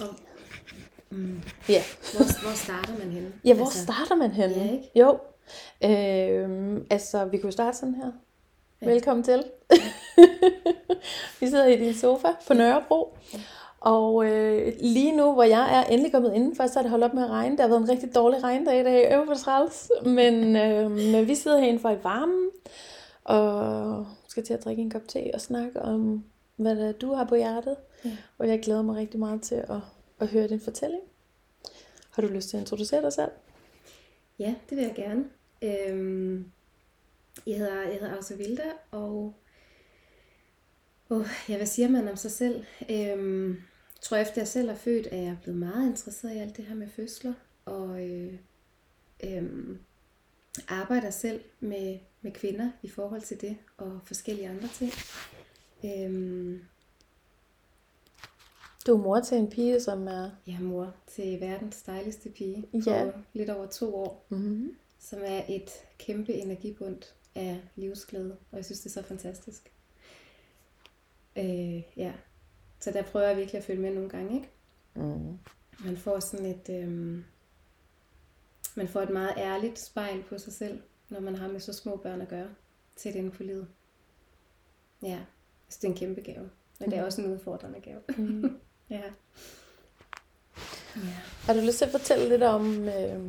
Og, mm, Ja. hvor, hvor starter man henne? Ja, hvor Altså, starter man henne? Ja, ikke? Jo. Øhm, altså, vi kunne starte sådan her. Ja. Velkommen til. vi sidder i din sofa på Nørrebro. Og øh, lige nu, hvor jeg er endelig kommet indenfor, så er det holdt op med at regne. Det har været en rigtig dårlig regndag i dag. Øv for træls. Men, øh, men vi sidder herinde i varmen. Og skal til at drikke en kop te og snakke om, hvad det er, du har på hjertet. Ja. Og jeg glæder mig rigtig meget til at, at høre din fortælling. Har du lyst til at introducere dig selv? Ja, det vil jeg gerne. Øhm, jeg hedder, jeg hedder Arsa Vilda, og oh, ja, hvad siger man om sig selv? Øhm, jeg tror, efter jeg selv er født, er jeg blevet meget interesseret i alt det her med fødsler, og øh, øhm, arbejder selv med, med kvinder i forhold til det, og forskellige andre ting. Øhm, du er mor til en pige, som er... jeg er mor til verdens dejligste pige Ja. på lidt over to år. Mm-hmm. som er et kæmpe energibund af livsglæde, og jeg synes, det er så fantastisk. Øh, ja. Så der prøver jeg virkelig at følge med nogle gange, ikke? Mm. Man får sådan et, øhm, man får et meget ærligt spejl på sig selv, når man har med så små børn at gøre, tæt inde på livet. Ja, så det er en kæmpe gave, men det er også en udfordrende gave. Mm. ja. Ja. Har du lyst til at fortælle lidt om øh,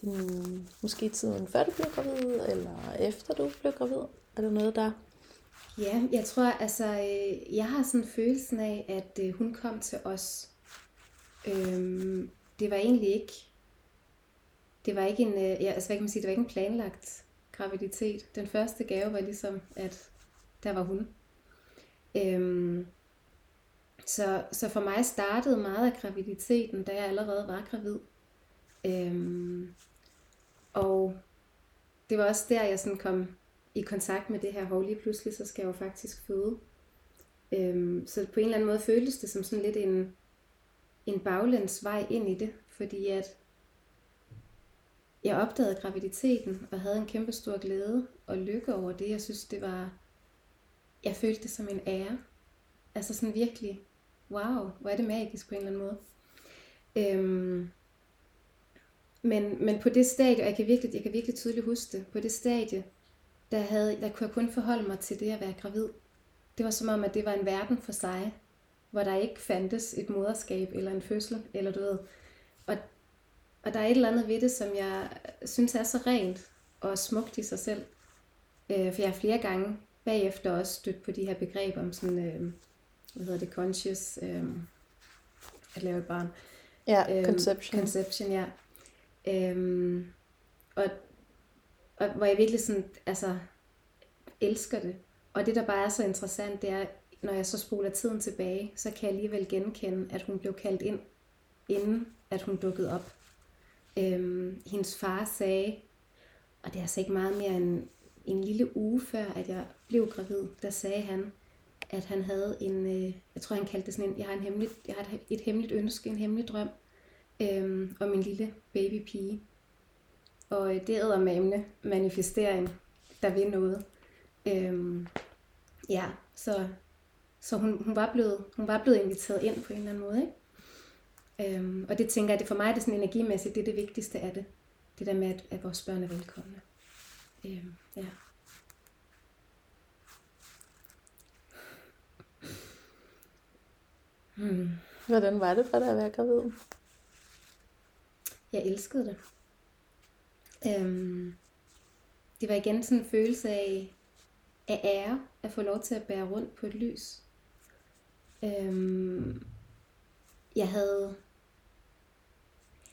din, måske tiden før du blev gravid, eller efter du blev gravid? Er der noget der? Ja, jeg tror, altså, øh, jeg har sådan følelsen af, at øh, hun kom til os. Øhm, det var egentlig ikke, det var ikke en, øh, ja, altså, hvad kan man sige, det var ikke en planlagt graviditet. Den første gave var ligesom, at der var hun. Øhm, så, så for mig startede meget af graviditeten, da jeg allerede var gravid. Øhm, og det var også der, jeg sådan kom i kontakt med det her, hov lige pludselig, så skal jeg jo faktisk føde. Øhm, så på en eller anden måde føltes det som sådan lidt en, en baglæns vej ind i det, fordi at jeg opdagede graviditeten og havde en kæmpe stor glæde og lykke over det. Jeg synes, det var, jeg følte det som en ære. Altså sådan virkelig, wow, hvor er det magisk på en eller anden måde. Øhm, men, men på det stadie, og jeg kan, virkelig, jeg kan virkelig tydeligt huske det, på det stadie, der, havde, der kunne jeg kun forholde mig til det at være gravid. Det var som om, at det var en verden for sig, hvor der ikke fandtes et moderskab eller en fødsel, eller du ved. Og, og der er et eller andet ved det, som jeg synes er så rent og smukt i sig selv. Øh, for jeg har flere gange bagefter også stødt på de her begreber om sådan, øh, hvad hedder det, conscious, øh, at lave et barn. Ja, Øhm, conception. Conception, ja. Øhm, og, og hvor jeg virkelig sådan, altså, elsker det. Og det, der bare er så interessant, det er, når jeg så spoler tiden tilbage, så kan jeg alligevel genkende, at hun blev kaldt ind, inden at hun dukkede op. Øhm, hendes far sagde, og det er altså ikke meget mere end en lille uge før, at jeg blev gravid, der sagde han, at han havde en, øh, jeg tror han kaldte det sådan en, jeg har, en hemmelig, jeg har et, et hemmeligt ønske, en hemmelig drøm, øh, om en lille babypige. Og øh, det æder med manifestering, der vil noget. Øh, ja, så, så hun, hun, var blevet, hun var blevet inviteret ind på en eller anden måde. Ikke? Øhm, og det tænker jeg, det for mig er det sådan energimæssigt, det er det vigtigste af det. Det der med, at, at vores børn er velkomne. Øhm, ja. Hmm. Hvordan var det for dig at være gravid? Jeg elskede det. Øhm, det var igen sådan en følelse af, af ære at få lov til at bære rundt på et lys. Øhm, jeg havde,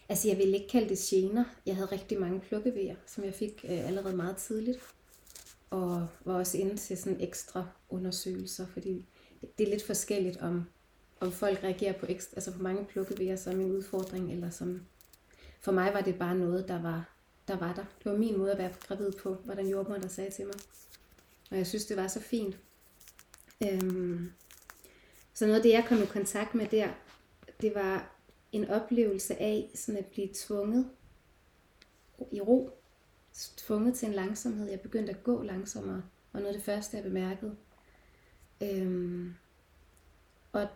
altså jeg ville ikke kalde det gener. Jeg havde rigtig mange plukkevejer, som jeg fik øh, allerede meget tidligt. Og var også inde til sådan ekstra undersøgelser, fordi det er lidt forskelligt om, om folk reagerer på, ekstra, altså på mange plukkevejer som en udfordring, eller som for mig var det bare noget, der var der. Var der. Det var min måde at være gravid på, hvordan jordmor der sagde til mig. Og jeg synes, det var så fint. Øhm, så noget af det, jeg kom i kontakt med der, det var en oplevelse af sådan at blive tvunget i ro. Tvunget til en langsomhed. Jeg begyndte at gå langsommere, og noget af det første, jeg bemærkede. Øhm, og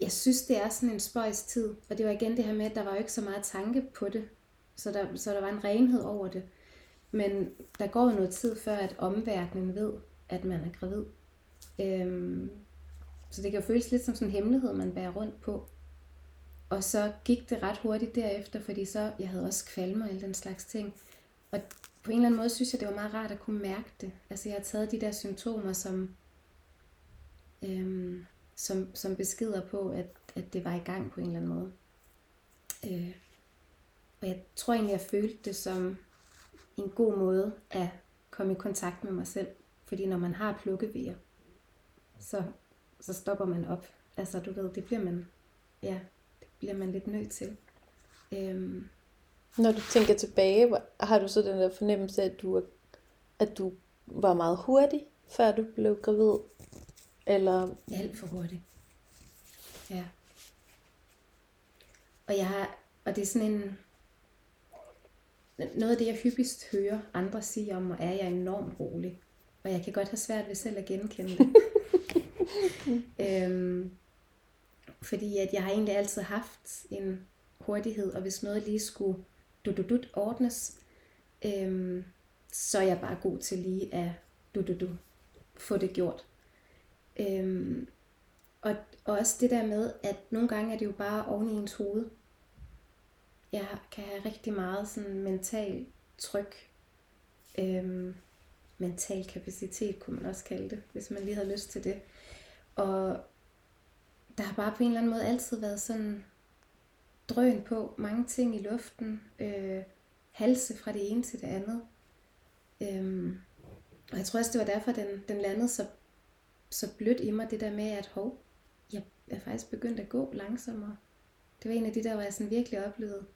jeg synes, det er sådan en spøjs tid. Og det var igen det her med, at der var jo ikke så meget tanke på det. Så der, så der var en renhed over det. Men der går jo noget tid før, at omverdenen ved, at man er gravid. Øhm, så det kan jo føles lidt som sådan en hemmelighed, man bærer rundt på. Og så gik det ret hurtigt derefter, fordi så, jeg havde også kvalme og alle den slags ting. Og på en eller anden måde synes jeg, det var meget rart at kunne mærke det. Altså jeg har taget de der symptomer som, øhm, som, som beskeder på, at, at det var i gang på en eller anden måde. Øh, og jeg tror egentlig, jeg følte det som en god måde at komme i kontakt med mig selv. Fordi når man har plukkevejer, så, så stopper man op. Altså du ved, det bliver man, ja, det bliver man lidt nødt til. Øhm, Når du tænker tilbage, har du så den der fornemmelse, at du, at du var meget hurtig, før du blev gravid? Eller alt for hurtigt. Ja. Og jeg har, og det er sådan en, noget af det, jeg hyppigst hører andre sige om mig, er, at jeg er enormt rolig. Og jeg kan godt have svært ved selv at genkende det. øhm, fordi at jeg har egentlig altid haft en hurtighed, og hvis noget lige skulle du du du ordnes, øhm, så er jeg bare god til lige at du du du få det gjort. Øhm, og, og også det der med, at nogle gange er det jo bare oven i ens hoved. Jeg kan have rigtig meget sådan mental tryk. Øhm, mental kapacitet kunne man også kalde det, hvis man lige havde lyst til det. Og der har bare på en eller anden måde altid været sådan drøn på, mange ting i luften, øh, halse fra det ene til det andet. Øhm, og jeg tror også, det var derfor, den, den landede så, så blødt i mig, det der med, at hov, jeg er faktisk begyndt at gå langsommere. Det var en af de der, hvor jeg sådan virkelig oplevede,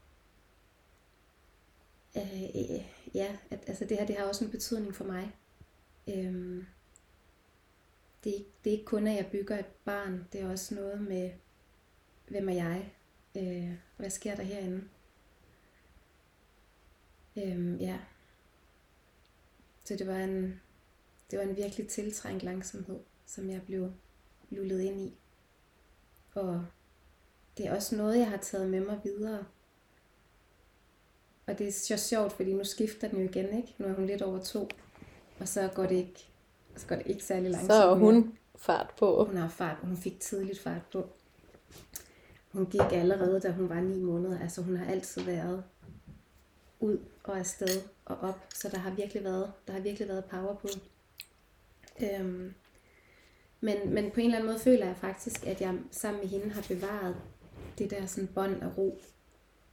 øh, øh, ja, at altså det her, det har også en betydning for mig. Øhm, det, er ikke, det er ikke kun, at jeg bygger et barn, det er også noget med, hvem er jeg? Øh, hvad sker der herinde? Øhm, ja. Så det var en, det var en virkelig tiltrængt langsomhed, som jeg blev lullet ind i. Og det er også noget, jeg har taget med mig videre. Og det er så sjovt, fordi nu skifter den jo igen, ikke? Nu er hun lidt over to. Og så går det ikke, så går det ikke særlig langsomt. Så er hun mere. fart på. Hun har fart, hun fik tidligt fart på. Hun gik allerede, da hun var ni måneder. Altså hun har altid været ud og afsted og op. Så der har virkelig været, der har virkelig været power på. Øhm, men, men på en eller anden måde føler jeg faktisk, at jeg sammen med hende har bevaret det der sådan bånd af ro.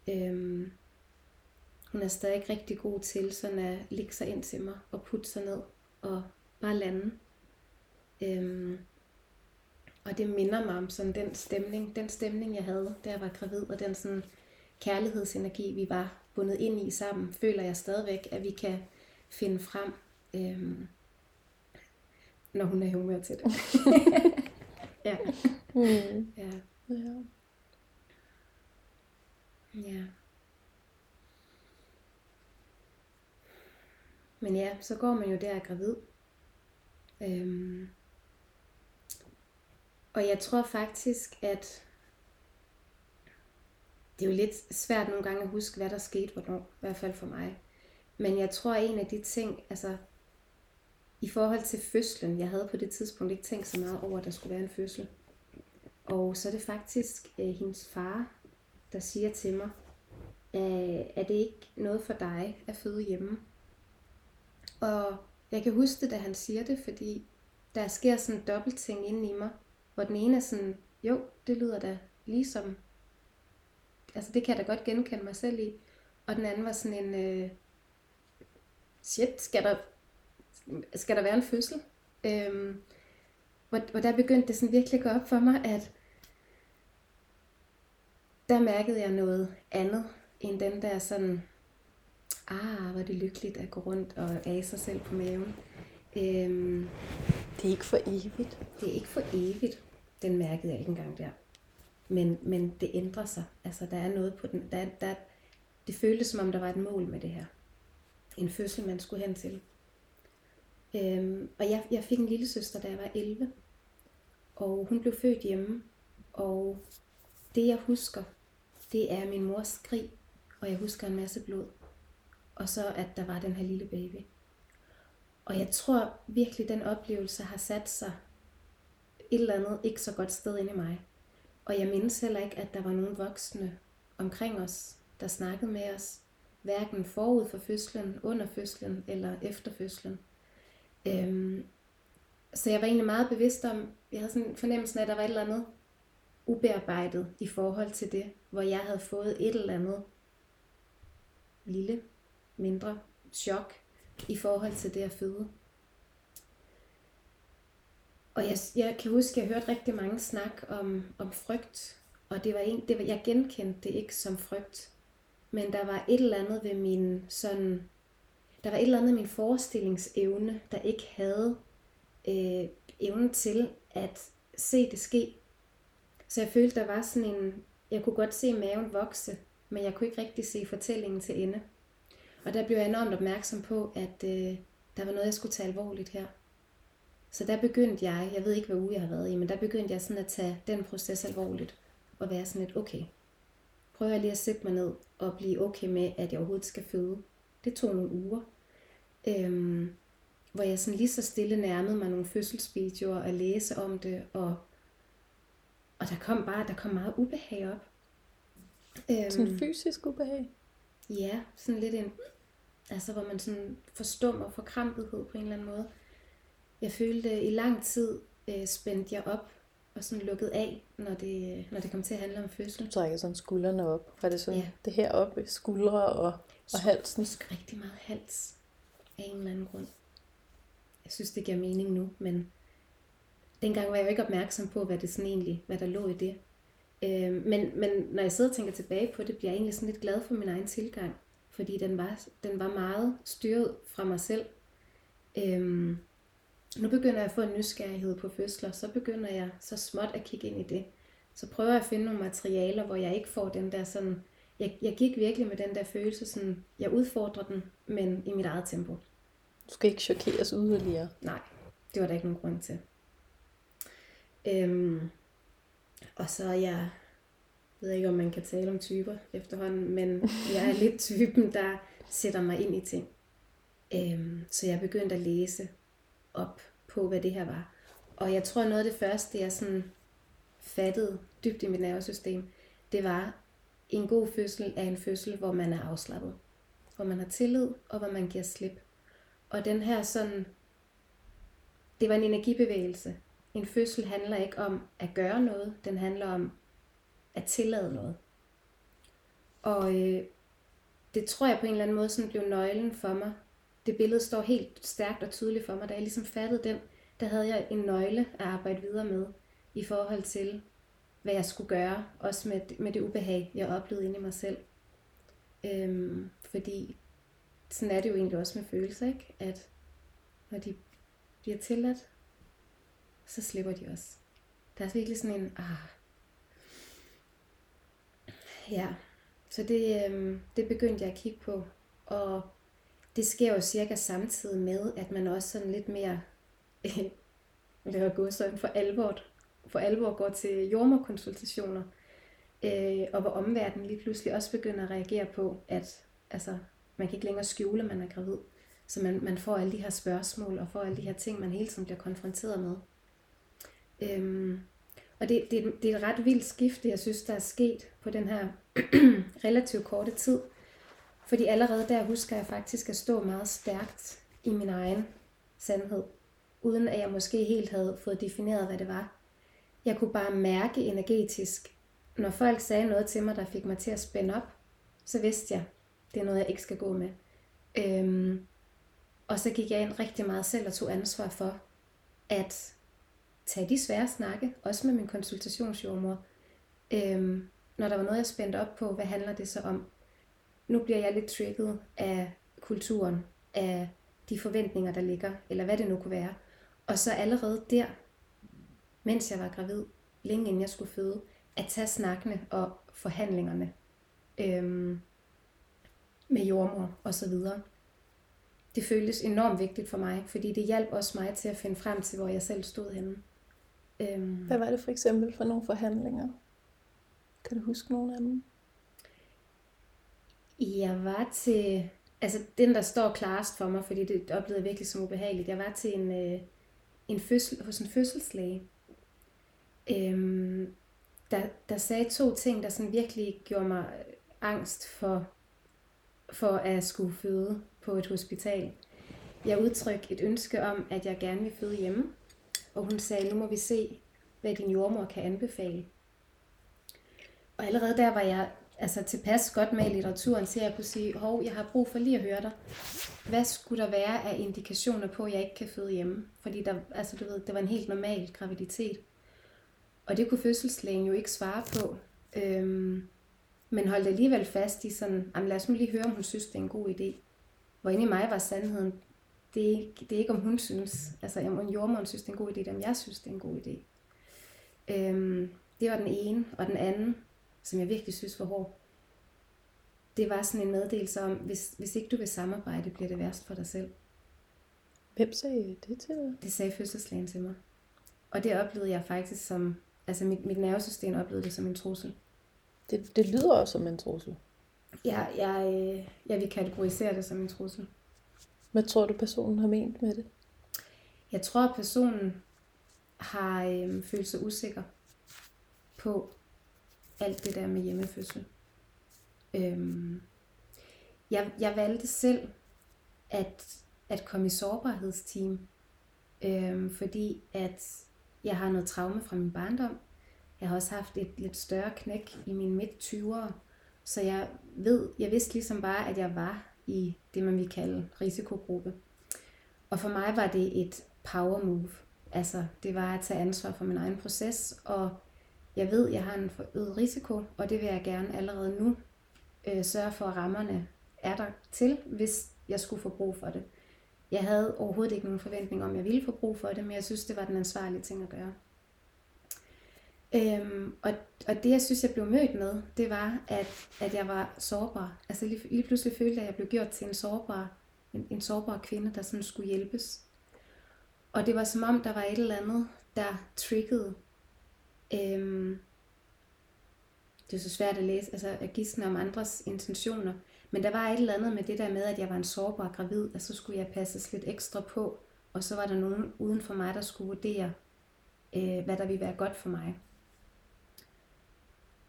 Øhm, hun er stadig rigtig god til sådan at ligge sig ind til mig og putte sig ned og bare lande. Øhm, og det minder mig om sådan den stemning, den stemning jeg havde, da jeg var gravid, og den sådan kærlighedsenergi, vi var bundet ind i sammen, føler jeg stadigvæk, at vi kan finde frem, øhm, når hun er i humør til det. ja. Mm. ja. Ja. Ja. Men ja, så går man jo der gravid. Øhm. Og jeg tror faktisk, at det er jo lidt svært nogle gange at huske, hvad der skete hvornår, i hvert fald for mig. Men jeg tror, at en af de ting, altså i forhold til fødslen, jeg havde på det tidspunkt ikke tænkt så meget over, at der skulle være en fødsel. Og så er det faktisk øh, hendes far, der siger til mig, øh, er det ikke noget for dig at føde hjemme? Og jeg kan huske det, da han siger det, fordi der sker sådan en dobbelt ting inde i mig, hvor den ene er sådan, jo, det lyder da ligesom, altså det kan jeg da godt genkende mig selv i, og den anden var sådan en, øh, shit, skal der, skal der være en fødsel? Øhm, hvor, hvor der begyndte det sådan virkelig at gå op for mig, at der mærkede jeg noget andet, end den der sådan, ah, hvor det lykkeligt at gå rundt og af sig selv på maven. Øhm, det er ikke for evigt. Det er ikke for evigt. Den mærkede jeg ikke engang der. Men, men det ændrer sig. Altså, der er noget på den. Der, der, det føltes som om, der var et mål med det her. En fødsel, man skulle hen til. Øhm, og jeg, jeg fik en lille søster, da jeg var 11. Og hun blev født hjemme, og det jeg husker, det er min mors skrig, og jeg husker en masse blod. Og så at der var den her lille baby. Og jeg tror virkelig, den oplevelse har sat sig et eller andet ikke så godt sted inde i mig. Og jeg mindes heller ikke, at der var nogen voksne omkring os, der snakkede med os, hverken forud for fødslen, under fødslen eller efter fødslen. Øhm, så jeg var egentlig meget bevidst om, jeg havde sådan fornemmelsen af, at der var et eller andet ubearbejdet i forhold til det, hvor jeg havde fået et eller andet lille, mindre chok i forhold til det at føde. Og jeg, jeg kan huske, at jeg hørte rigtig mange snak om, om frygt, og det var en, det var, jeg genkendte det ikke som frygt, men der var et eller andet ved min sådan, der var et eller andet min forestillingsevne, der ikke havde øh, evnen til at se det ske. Så jeg følte, der var sådan en, jeg kunne godt se maven vokse, men jeg kunne ikke rigtig se fortællingen til ende. Og der blev jeg enormt opmærksom på, at øh, der var noget, jeg skulle tage alvorligt her. Så der begyndte jeg, jeg ved ikke, hvad uge jeg har været i, men der begyndte jeg sådan at tage den proces alvorligt. Og være sådan lidt, okay, prøver jeg lige at sætte mig ned og blive okay med, at jeg overhovedet skal føde. Det tog nogle uger. Øhm, hvor jeg sådan lige så stille nærmede mig nogle fødselsvideoer og læse om det, og, og der kom bare, der kom meget ubehag op. Øhm, sådan fysisk ubehag? Ja, sådan lidt en, altså hvor man sådan forstummer forkrampethed på en eller anden måde. Jeg følte i lang tid øh, spændte jeg op og sådan lukket af, når det, når det kom til at handle om fødsel. Du trækker sådan skuldrene op. Var det sådan ja. det her oppe, skuldre og, og halsen? Jeg rigtig meget hals af en eller anden grund. Jeg synes, det giver mening nu, men dengang var jeg jo ikke opmærksom på, hvad det sådan egentlig, hvad der lå i det. Øh, men, men når jeg sidder og tænker tilbage på det, bliver jeg egentlig sådan lidt glad for min egen tilgang, fordi den var, den var meget styret fra mig selv. Øh, nu begynder jeg at få en nysgerrighed på fødsler, så begynder jeg så småt at kigge ind i det. Så prøver jeg at finde nogle materialer, hvor jeg ikke får den der sådan, jeg, jeg gik virkelig med den der følelse, sådan, jeg udfordrer den, men i mit eget tempo. Du skal ikke chokeres yderligere. Nej, det var der ikke nogen grund til. Øhm, og så er jeg, ved ikke om man kan tale om typer efterhånden, men jeg er lidt typen, der sætter mig ind i ting. Øhm, så jeg begyndte at læse op på, hvad det her var. Og jeg tror, noget af det første, jeg sådan fattede dybt i mit nervesystem, det var, en god fødsel er en fødsel, hvor man er afslappet. Hvor man har tillid, og hvor man giver slip. Og den her sådan, det var en energibevægelse. En fødsel handler ikke om at gøre noget, den handler om at tillade noget. Og øh, det tror jeg på en eller anden måde sådan blev nøglen for mig det billede står helt stærkt og tydeligt for mig. Da jeg ligesom fattede den, der havde jeg en nøgle at arbejde videre med i forhold til, hvad jeg skulle gøre, også med, med det ubehag, jeg oplevede inde i mig selv. Øhm, fordi sådan er det jo egentlig også med følelser, ikke? At når de bliver tilladt, så slipper de også. Der er virkelig sådan en, ah, ja, så det, øhm, det begyndte jeg at kigge på, og det sker jo cirka samtidig med, at man også sådan lidt mere, det har gået sådan for alvor, for alvor går til jordmorkonsultationer, øh, og hvor omverdenen lige pludselig også begynder at reagere på, at altså, man kan ikke længere skjule, at man er gravid. Så man, man får alle de her spørgsmål, og får alle de her ting, man hele tiden bliver konfronteret med. Øhm, og det, det, det er et ret vildt skifte, jeg synes, der er sket på den her relativt korte tid. Fordi allerede der husker jeg faktisk at stå meget stærkt i min egen sandhed, uden at jeg måske helt havde fået defineret, hvad det var. Jeg kunne bare mærke energetisk, når folk sagde noget til mig, der fik mig til at spænde op, så vidste jeg, det er noget, jeg ikke skal gå med. Øhm, og så gik jeg ind rigtig meget selv og tog ansvar for at tage de svære snakke, også med min konsultationsjordmor. Øhm, når der var noget, jeg spændte op på, hvad handler det så om? nu bliver jeg lidt trigget af kulturen, af de forventninger, der ligger, eller hvad det nu kunne være. Og så allerede der, mens jeg var gravid, længe inden jeg skulle føde, at tage snakkene og forhandlingerne øhm, med jordmor og så videre. Det føltes enormt vigtigt for mig, fordi det hjalp også mig til at finde frem til, hvor jeg selv stod henne. Øhm, Hvad var det for eksempel for nogle forhandlinger? Kan du huske nogle af dem? Jeg var til, altså den der står klarest for mig, fordi det oplevede jeg virkelig som ubehageligt. Jeg var til en, øh, en fødsel, hos en fødselslæge, øhm, der, der sagde to ting, der sådan virkelig gjorde mig øh, angst for, for at skulle føde på et hospital. Jeg udtrykte et ønske om, at jeg gerne vil føde hjemme, og hun sagde, nu må vi se, hvad din jordmor kan anbefale. Og allerede der var jeg altså tilpas godt med i litteraturen, så jeg kunne sige, hov, jeg har brug for lige at høre dig. Hvad skulle der være af indikationer på, at jeg ikke kan føde hjemme? Fordi der, altså, du ved, det var en helt normal graviditet. Og det kunne fødselslægen jo ikke svare på. Øhm, men holdt alligevel fast i sådan, lad os nu lige høre, om hun synes, det er en god idé. Hvor inde i mig var sandheden, det er, det er ikke, om hun synes, altså om jordmoren synes, det er en god idé, det om jeg synes, det er en god idé. Øhm, det var den ene, og den anden, som jeg virkelig synes var hård, det var sådan en meddelelse om, hvis, hvis ikke du vil samarbejde, bliver det værst for dig selv. Hvem sagde det til dig? Det sagde fødselslægen til mig. Og det oplevede jeg faktisk som, altså mit, mit nervesystem oplevede det som en trussel. Det, det lyder også som en trussel. Jeg, jeg, jeg vil kategorisere det som en trussel. Hvad tror du, personen har ment med det? Jeg tror, at personen har øh, følt sig usikker på alt det der med hjemmefødsel. Øhm, jeg, jeg valgte selv at, at komme i sårbarhedsteam, øhm, fordi at jeg har noget traume fra min barndom. Jeg har også haft et lidt større knæk i mine midt 20'ere, så jeg ved, jeg vidste ligesom bare, at jeg var i det, man vil kalde risikogruppe. Og for mig var det et power move. Altså, det var at tage ansvar for min egen proces, og jeg ved, jeg har en forøget risiko, og det vil jeg gerne allerede nu øh, sørge for, at rammerne er der til, hvis jeg skulle få brug for det. Jeg havde overhovedet ikke nogen forventning om, at jeg ville få brug for det, men jeg synes, det var den ansvarlige ting at gøre. Øhm, og, og det, jeg synes, jeg blev mødt med, det var, at, at jeg var sårbar. Altså lige, lige pludselig følte jeg, at jeg blev gjort til en sårbar, en, en sårbar kvinde, der sådan skulle hjælpes. Og det var som om, der var et eller andet, der triggede. Øhm, det er så svært at læse, altså at gisne om andres intentioner. Men der var et eller andet med det der med, at jeg var en sårbar gravid, at så skulle jeg passes lidt ekstra på. Og så var der nogen uden for mig, der skulle vurdere, øh, hvad der ville være godt for mig.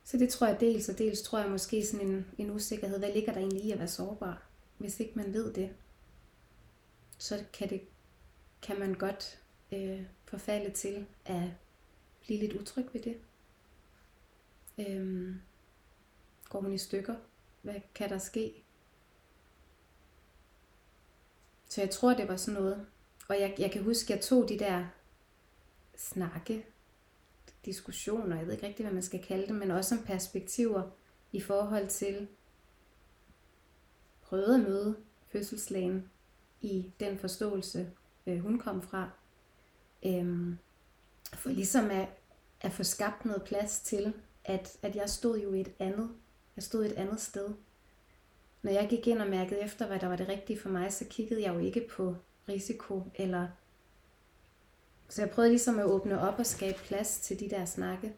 Så det tror jeg dels, og dels tror jeg måske sådan en, en usikkerhed. Hvad ligger der egentlig i at være sårbar? Hvis ikke man ved det, så kan, det, kan man godt øh, forfalde til at blive lidt utryg ved det. Øhm, går hun i stykker? Hvad kan der ske? Så jeg tror, det var sådan noget. Og jeg, jeg kan huske, jeg tog de der snakke, diskussioner, jeg ved ikke rigtig, hvad man skal kalde dem, men også som perspektiver i forhold til prøvede at møde fødselslægen i den forståelse, øh, hun kom fra. Øhm, for ligesom at, at få skabt noget plads til, at, at jeg stod jo i et andet, jeg stod et andet sted. Når jeg gik ind og mærkede efter, hvad der var det rigtige for mig, så kiggede jeg jo ikke på risiko eller så jeg prøvede ligesom at åbne op og skabe plads til de der snakke.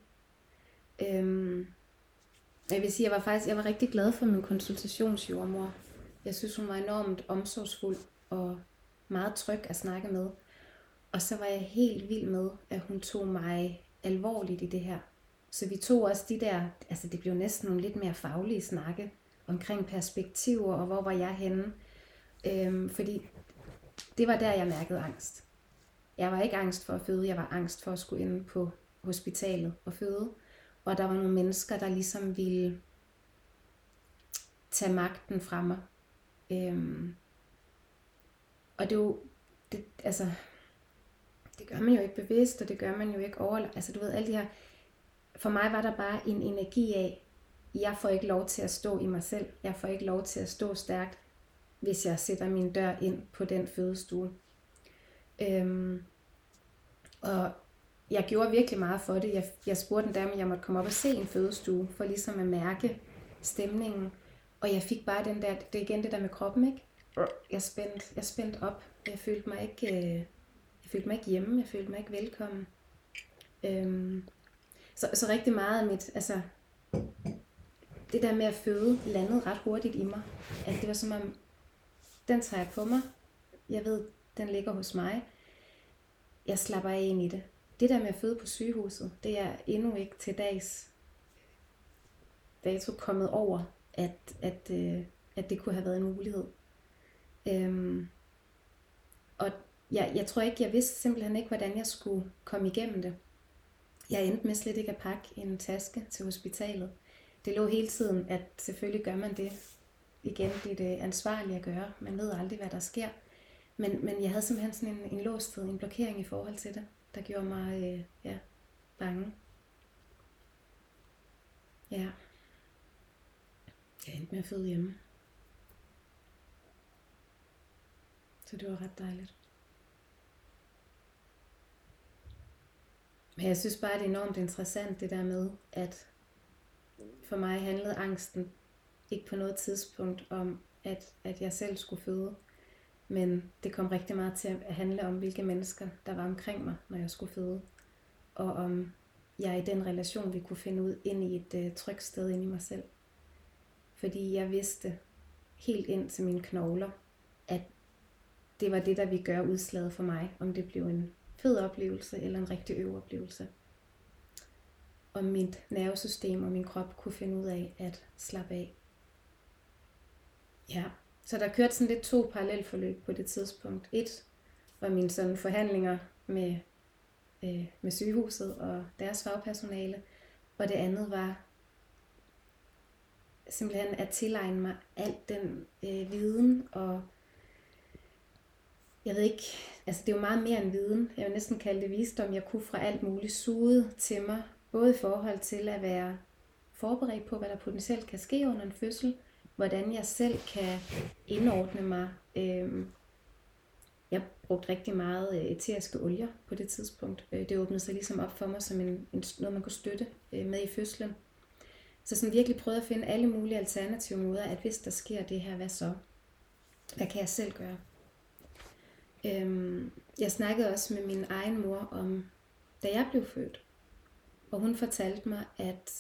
Øhm, jeg vil sige, jeg var faktisk jeg var rigtig glad for min konsultationsjordmor. Jeg synes, hun var enormt omsorgsfuld og meget tryg at snakke med. Og så var jeg helt vild med, at hun tog mig alvorligt i det her. Så vi tog også de der, altså det blev næsten nogle lidt mere faglige snakke omkring perspektiver og hvor var jeg henne. Øhm, fordi det var der, jeg mærkede angst. Jeg var ikke angst for at føde, jeg var angst for at skulle ind på hospitalet og føde. Og der var nogle mennesker, der ligesom ville tage magten fra mig. Øhm, og det er jo, det, altså, det gør man jo ikke bevidst, og det gør man jo ikke over, altså du ved, alle de her, for mig var der bare en energi af, jeg får ikke lov til at stå i mig selv, jeg får ikke lov til at stå stærkt, hvis jeg sætter min dør ind på den fødestue. Øhm, og jeg gjorde virkelig meget for det. Jeg, jeg spurgte en dame, om jeg måtte komme op og se en fødestue, for ligesom at mærke stemningen. Og jeg fik bare den der, det er igen det der med kroppen, ikke? Jeg spændte, jeg spændte op. Jeg følte mig ikke, øh, jeg følte mig ikke hjemme. Jeg følte mig ikke velkommen. Øhm, så, så rigtig meget af mit, altså, det der med at føde landede ret hurtigt i mig. At det var som om, den tager jeg på mig. Jeg ved, den ligger hos mig. Jeg slapper af ind i det. Det der med at føde på sygehuset, det er endnu ikke til dags dato kommet over, at, at, øh, at det kunne have været en mulighed. Øhm, og jeg, jeg tror ikke, jeg vidste simpelthen ikke, hvordan jeg skulle komme igennem det. Jeg endte med slet ikke at pakke en taske til hospitalet. Det lå hele tiden, at selvfølgelig gør man det. Igen, det er det ansvarlige at gøre. Man ved aldrig, hvad der sker. Men, men jeg havde simpelthen sådan en, en låsthed, en blokering i forhold til det, der gjorde mig øh, ja, bange. Ja. Jeg endte med at føde hjemme. Så det var ret dejligt. Men jeg synes bare, det er enormt interessant det der med, at for mig handlede angsten ikke på noget tidspunkt om, at, at jeg selv skulle føde. Men det kom rigtig meget til at handle om, hvilke mennesker, der var omkring mig, når jeg skulle føde. Og om jeg i den relation, vi kunne finde ud ind i et uh, trygt sted ind i mig selv. Fordi jeg vidste helt ind til mine knogler, at det var det, der ville gøre udslaget for mig, om det blev en fed oplevelse eller en rigtig øv oplevelse. Og mit nervesystem og min krop kunne finde ud af at slappe af. Ja, så der kørte sådan lidt to parallelforløb på det tidspunkt. Et var mine sådan forhandlinger med, øh, med sygehuset og deres fagpersonale, og det andet var simpelthen at tilegne mig al den øh, viden og jeg ved ikke, altså det er jo meget mere end viden. Jeg vil næsten kalde det visdom. Jeg kunne fra alt muligt suge til mig, både i forhold til at være forberedt på, hvad der potentielt kan ske under en fødsel, hvordan jeg selv kan indordne mig. Øhm, jeg brugte rigtig meget øh, eteriske olier på det tidspunkt. Øh, det åbnede sig ligesom op for mig som en, en, noget, man kunne støtte øh, med i fødslen. Så sådan virkelig prøvede at finde alle mulige alternative måder, at hvis der sker det her, hvad så? Hvad kan jeg selv gøre? Øhm, jeg snakkede også med min egen mor om, da jeg blev født. Og hun fortalte mig, at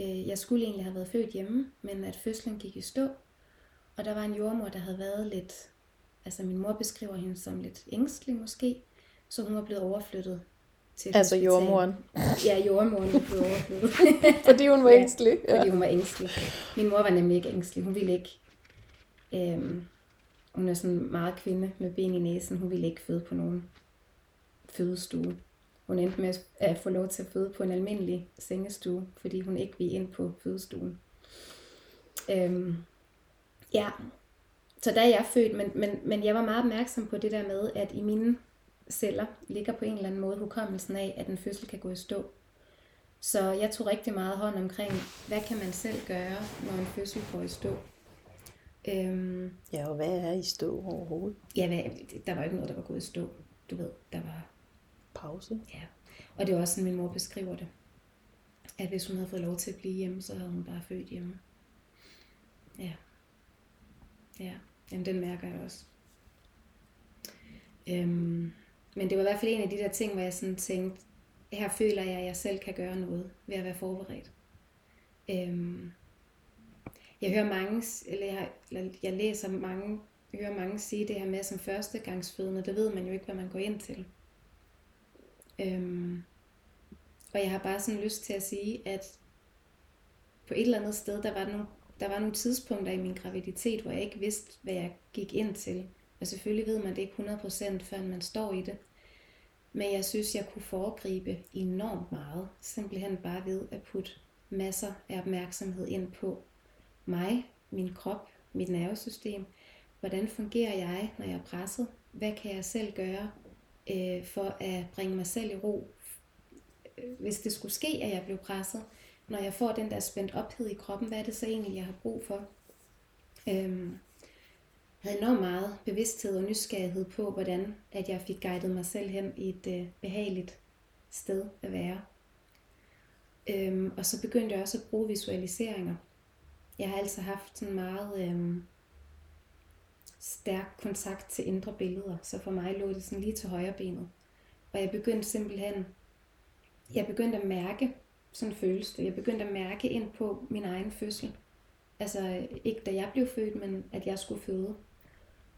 øh, jeg skulle egentlig have været født hjemme, men at fødslen gik i stå. Og der var en jordmor, der havde været lidt, altså min mor beskriver hende som lidt ængstelig måske, så hun var blevet overflyttet til Altså hospital. jordmoren? Ja, jordmoren blev overflyttet. fordi hun var ængstelig? Ja, fordi hun var ængstelig. Min mor var nemlig ikke ængstelig. Hun ville ikke... Øhm, hun er sådan meget kvinde med ben i næsen. Hun ville ikke føde på nogen fødestue. Hun endte med at få lov til at føde på en almindelig sengestue, fordi hun ikke ville ind på fødestuen. Øhm, ja, så der er jeg født, men, men, men jeg var meget opmærksom på det der med, at i mine celler ligger på en eller anden måde hukommelsen af, at en fødsel kan gå i stå. Så jeg tog rigtig meget hånd omkring, hvad kan man selv gøre, når en fødsel går i stå. Øhm, ja, og hvad er i stå overhovedet? Ja, hvad, der var ikke noget, der var gået i stå. Du ved, der var... Pause? Ja, og det var også sådan, min mor beskriver det. At hvis hun havde fået lov til at blive hjemme, så havde hun bare født hjemme. Ja. Ja, jamen den mærker jeg også. Øhm, men det var i hvert fald en af de der ting, hvor jeg sådan tænkte, her føler jeg, at jeg selv kan gøre noget ved at være forberedt. Øhm, jeg hører mange, eller jeg, eller jeg læser mange, jeg hører mange sige det her med som førstegangsfødende, der ved man jo ikke, hvad man går ind til. Øhm, og jeg har bare sådan lyst til at sige, at på et eller andet sted, der var, nogle, der var nogle tidspunkter i min graviditet, hvor jeg ikke vidste, hvad jeg gik ind til. Og selvfølgelig ved man det ikke 100% før man står i det. Men jeg synes, jeg kunne foregribe enormt meget. Simpelthen bare ved at putte masser af opmærksomhed ind på mig, min krop, mit nervesystem. Hvordan fungerer jeg, når jeg er presset? Hvad kan jeg selv gøre øh, for at bringe mig selv i ro, hvis det skulle ske, at jeg blev presset? Når jeg får den der spændt ophed i kroppen, hvad er det så egentlig, jeg har brug for? Øhm, havde enormt meget bevidsthed og nysgerrighed på, hvordan at jeg fik guidet mig selv hen i et øh, behageligt sted at være. Øhm, og så begyndte jeg også at bruge visualiseringer. Jeg har altså haft sådan meget øhm, stærk kontakt til indre billeder, så for mig lå det sådan lige til højre benet. Og jeg begyndte simpelthen jeg begyndte at mærke, sådan føles det, jeg begyndte at mærke ind på min egen fødsel. Altså ikke da jeg blev født, men at jeg skulle føde.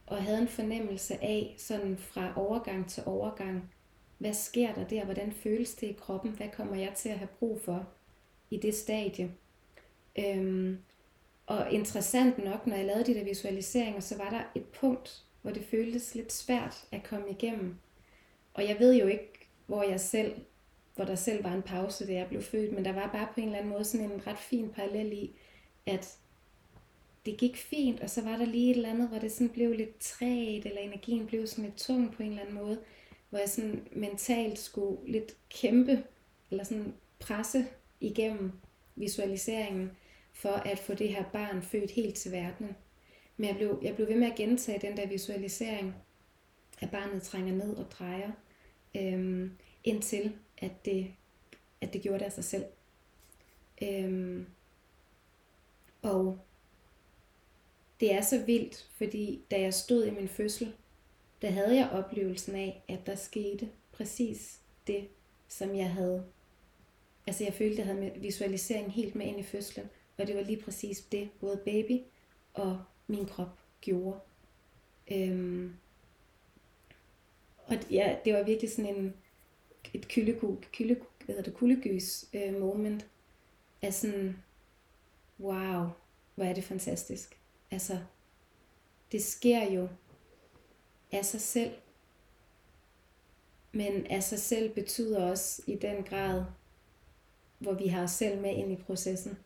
Og havde en fornemmelse af, sådan fra overgang til overgang, hvad sker der der, hvordan føles det i kroppen, hvad kommer jeg til at have brug for i det stadie. Øhm, og interessant nok, når jeg lavede de der visualiseringer, så var der et punkt, hvor det føltes lidt svært at komme igennem. Og jeg ved jo ikke, hvor jeg selv, hvor der selv var en pause, da jeg blev født, men der var bare på en eller anden måde sådan en ret fin parallel i, at det gik fint, og så var der lige et eller andet, hvor det sådan blev lidt træt, eller energien blev sådan lidt tung på en eller anden måde, hvor jeg sådan mentalt skulle lidt kæmpe, eller sådan presse igennem visualiseringen, for at få det her barn født helt til verden. Men jeg blev, jeg blev ved med at gentage den der visualisering, at barnet trænger ned og drejer, øhm, indtil at det, at det gjorde det af sig selv. Øhm, og det er så vildt, fordi da jeg stod i min fødsel, der havde jeg oplevelsen af, at der skete præcis det, som jeg havde. Altså jeg følte, at jeg havde visualiseringen helt med ind i fødslen, og det var lige præcis det, både baby og min krop gjorde. Øhm, og ja, det var virkelig sådan en, et kyldegu, kyldegu, hvad hedder det, kuldegys øh, moment af sådan, wow, hvor er det fantastisk. Altså, det sker jo af sig selv. Men af sig selv betyder også i den grad, hvor vi har os selv med ind i processen.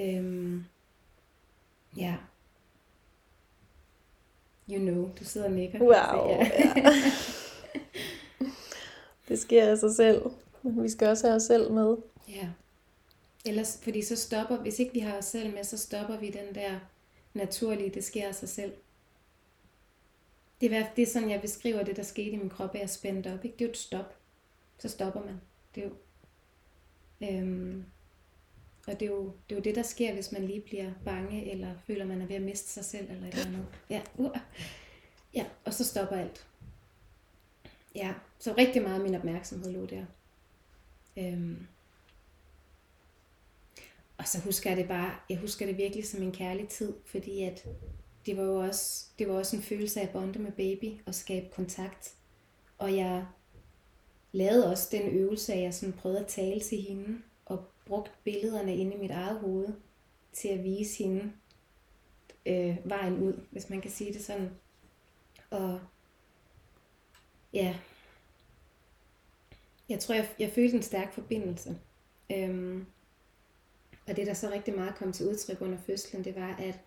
Øhm, ja. You know, du sidder og nikker. Wow. Ja. ja. det sker af sig selv. Vi skal også have os selv med. Ja. Ellers, fordi så stopper, hvis ikke vi har os selv med, så stopper vi den der naturlige, det sker af sig selv. Det er, det er sådan, jeg beskriver det, der skete i min krop, at jeg spændt op. Ikke? Det er jo et stop. Så stopper man. Det er jo, øhm, og det er, jo, det er jo det, der sker, hvis man lige bliver bange, eller føler, man er ved at miste sig selv, eller et eller andet. Ja, uh, ja og så stopper alt. Ja, så rigtig meget af min opmærksomhed lå der. Øhm, og så husker jeg det bare, jeg husker det virkelig som en kærlig tid, fordi at det var jo også, det var også en følelse af at bonde med baby og skabe kontakt. Og jeg lavede også den øvelse, at jeg sådan prøvede at tale til hende brugt billederne inde i mit eget hoved til at vise hende øh, vejen ud, hvis man kan sige det sådan. Og ja, jeg tror, jeg, jeg følte en stærk forbindelse. Øhm, og det, der så rigtig meget kom til udtryk under fødslen, det var, at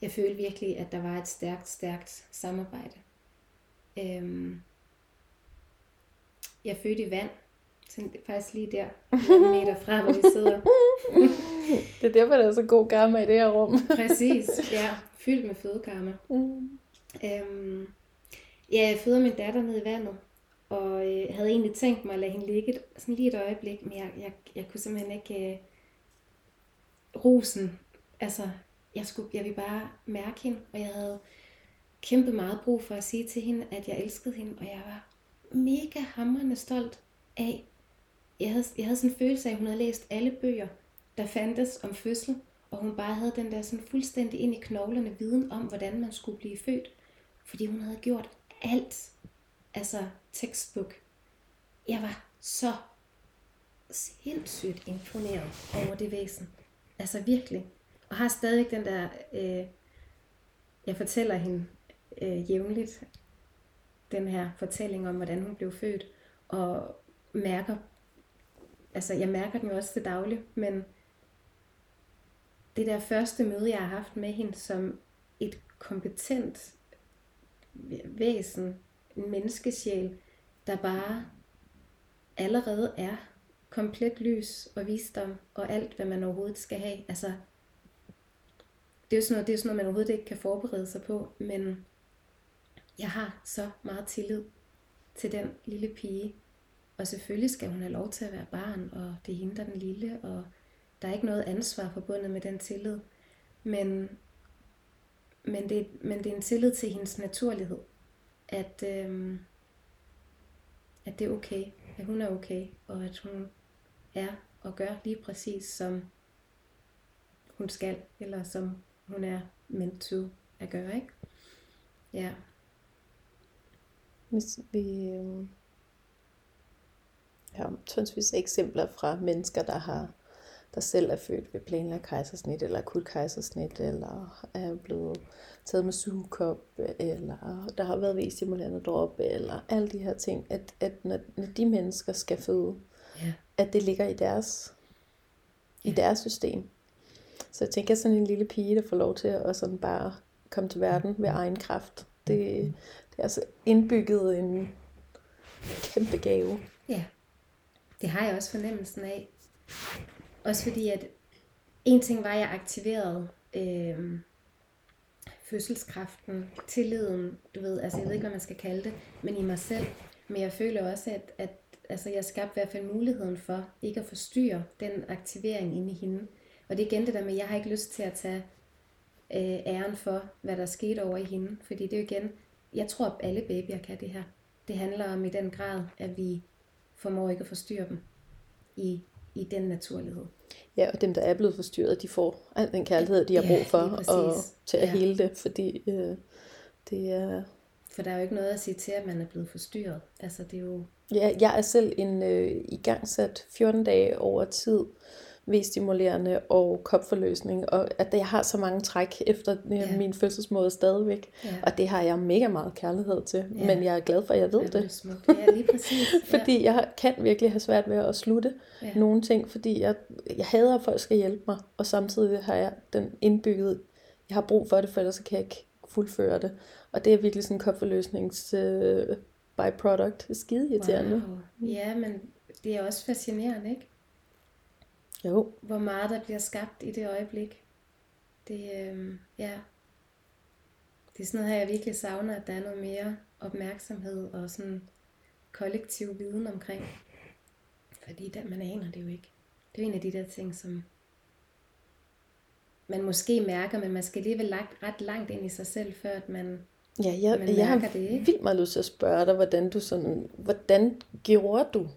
jeg følte virkelig, at der var et stærkt, stærkt samarbejde. Øhm, jeg fødte i vand, sådan faktisk lige der, en meter fra, hvor vi sidder. det er derfor, der er så god karma i det her rum. Præcis, ja. Fyldt med fødekarma. Mm. Øhm, ja, jeg føder min datter ned i vandet, og øh, havde egentlig tænkt mig at lade hende ligge sådan lige et øjeblik, men jeg, jeg, jeg kunne simpelthen ikke... Øh, rosen, altså jeg, skulle, jeg ville bare mærke hende, og jeg havde kæmpe meget brug for at sige til hende, at jeg elskede hende, og jeg var mega hammerende stolt af, jeg havde, jeg havde sådan en følelse af, at hun havde læst alle bøger, der fandtes om fødsel, og hun bare havde den der sådan fuldstændig ind i knoglerne viden om, hvordan man skulle blive født, fordi hun havde gjort alt, altså textbook. Jeg var så sindssygt imponeret over det væsen. Altså virkelig. Og har stadig den der, øh, jeg fortæller hende øh, jævnligt, den her fortælling om, hvordan hun blev født, og mærker, altså jeg mærker den jo også til daglig, men det der første møde, jeg har haft med hende som et kompetent væsen, en menneskesjæl, der bare allerede er komplet lys og visdom og alt, hvad man overhovedet skal have. Altså, det er jo sådan noget, det er sådan noget man overhovedet ikke kan forberede sig på, men jeg har så meget tillid til den lille pige. Og selvfølgelig skal hun have lov til at være barn, og det er hende, der er den lille, og der er ikke noget ansvar forbundet med den tillid. Men, men, det, men det er en tillid til hendes naturlighed. At, øh, at det er okay, at hun er okay, og at hun er og gør lige præcis som hun skal, eller som hun er meant to at gøre, ikke? Ja. Hvis vi øh, har tonsvis eksempler fra mennesker, der har der selv er født ved planlagt kejsersnit, eller akut kejsersnit, eller er blevet taget med sugekop, eller der har været V-stimulerende drop, eller alle de her ting, at, at når, når de mennesker skal føde, Ja. at det ligger i deres, i deres system. Så jeg tænker, sådan en lille pige, der får lov til at sådan bare komme til verden ved egen kraft, det, det er altså indbygget en kæmpe gave. Ja, det har jeg også fornemmelsen af. Også fordi, at en ting var, at jeg aktiverede øh, fødselskraften, tilliden, du ved, altså jeg ved ikke, hvad man skal kalde det, men i mig selv. Men jeg føler også, at, at altså, jeg skabte i hvert fald muligheden for ikke at forstyrre den aktivering inde i hende. Og det er igen det der med, at jeg har ikke lyst til at tage øh, æren for, hvad der skete over i hende. Fordi det er jo igen, jeg tror, at alle babyer kan det her. Det handler om i den grad, at vi formår ikke at forstyrre dem i, i den naturlighed. Ja, og dem, der er blevet forstyrret, de får al den kærlighed, de har brug for, og til at Ja. hele det, fordi øh, det er... For der er jo ikke noget at sige til, at man er blevet forstyrret. Altså det er jo, Ja, jeg er selv en øh, igangsat 14 dage over tid V-stimulerende og kopforløsning, og at jeg har så mange træk efter ja. Ja. min fødselsmåde stadigvæk, Ja. og det har jeg mega meget kærlighed til, Ja. men jeg er glad for, at jeg ved det. det smukt. Ja, lige præcis. Fordi jeg kan virkelig have svært ved at slutte Ja. ja. nogle ting, fordi jeg, jeg hader, at folk skal hjælpe mig, og samtidig har jeg den indbygget, jeg har brug for det, for ellers så kan jeg ikke fuldføre det. Og det er virkelig sådan en kopforløsnings øh, byproduct. Skide irriterende. Wow. Ja, men det er også fascinerende, ikke? Jo, Hvor meget der bliver skabt i det øjeblik. Det, øh, ja. Det er sådan noget her, jeg virkelig savner, at der er noget mere opmærksomhed og sådan kollektiv viden omkring. Fordi der, man aner det jo ikke. Det er en af de der ting, som man måske mærker, men man skal alligevel lagt ret langt ind i sig selv, før at man... ja, jeg, Man jeg har mærker det, ikke? vildt meget lyst til at spørge dig, hvordan du sådan, hvordan gjorde du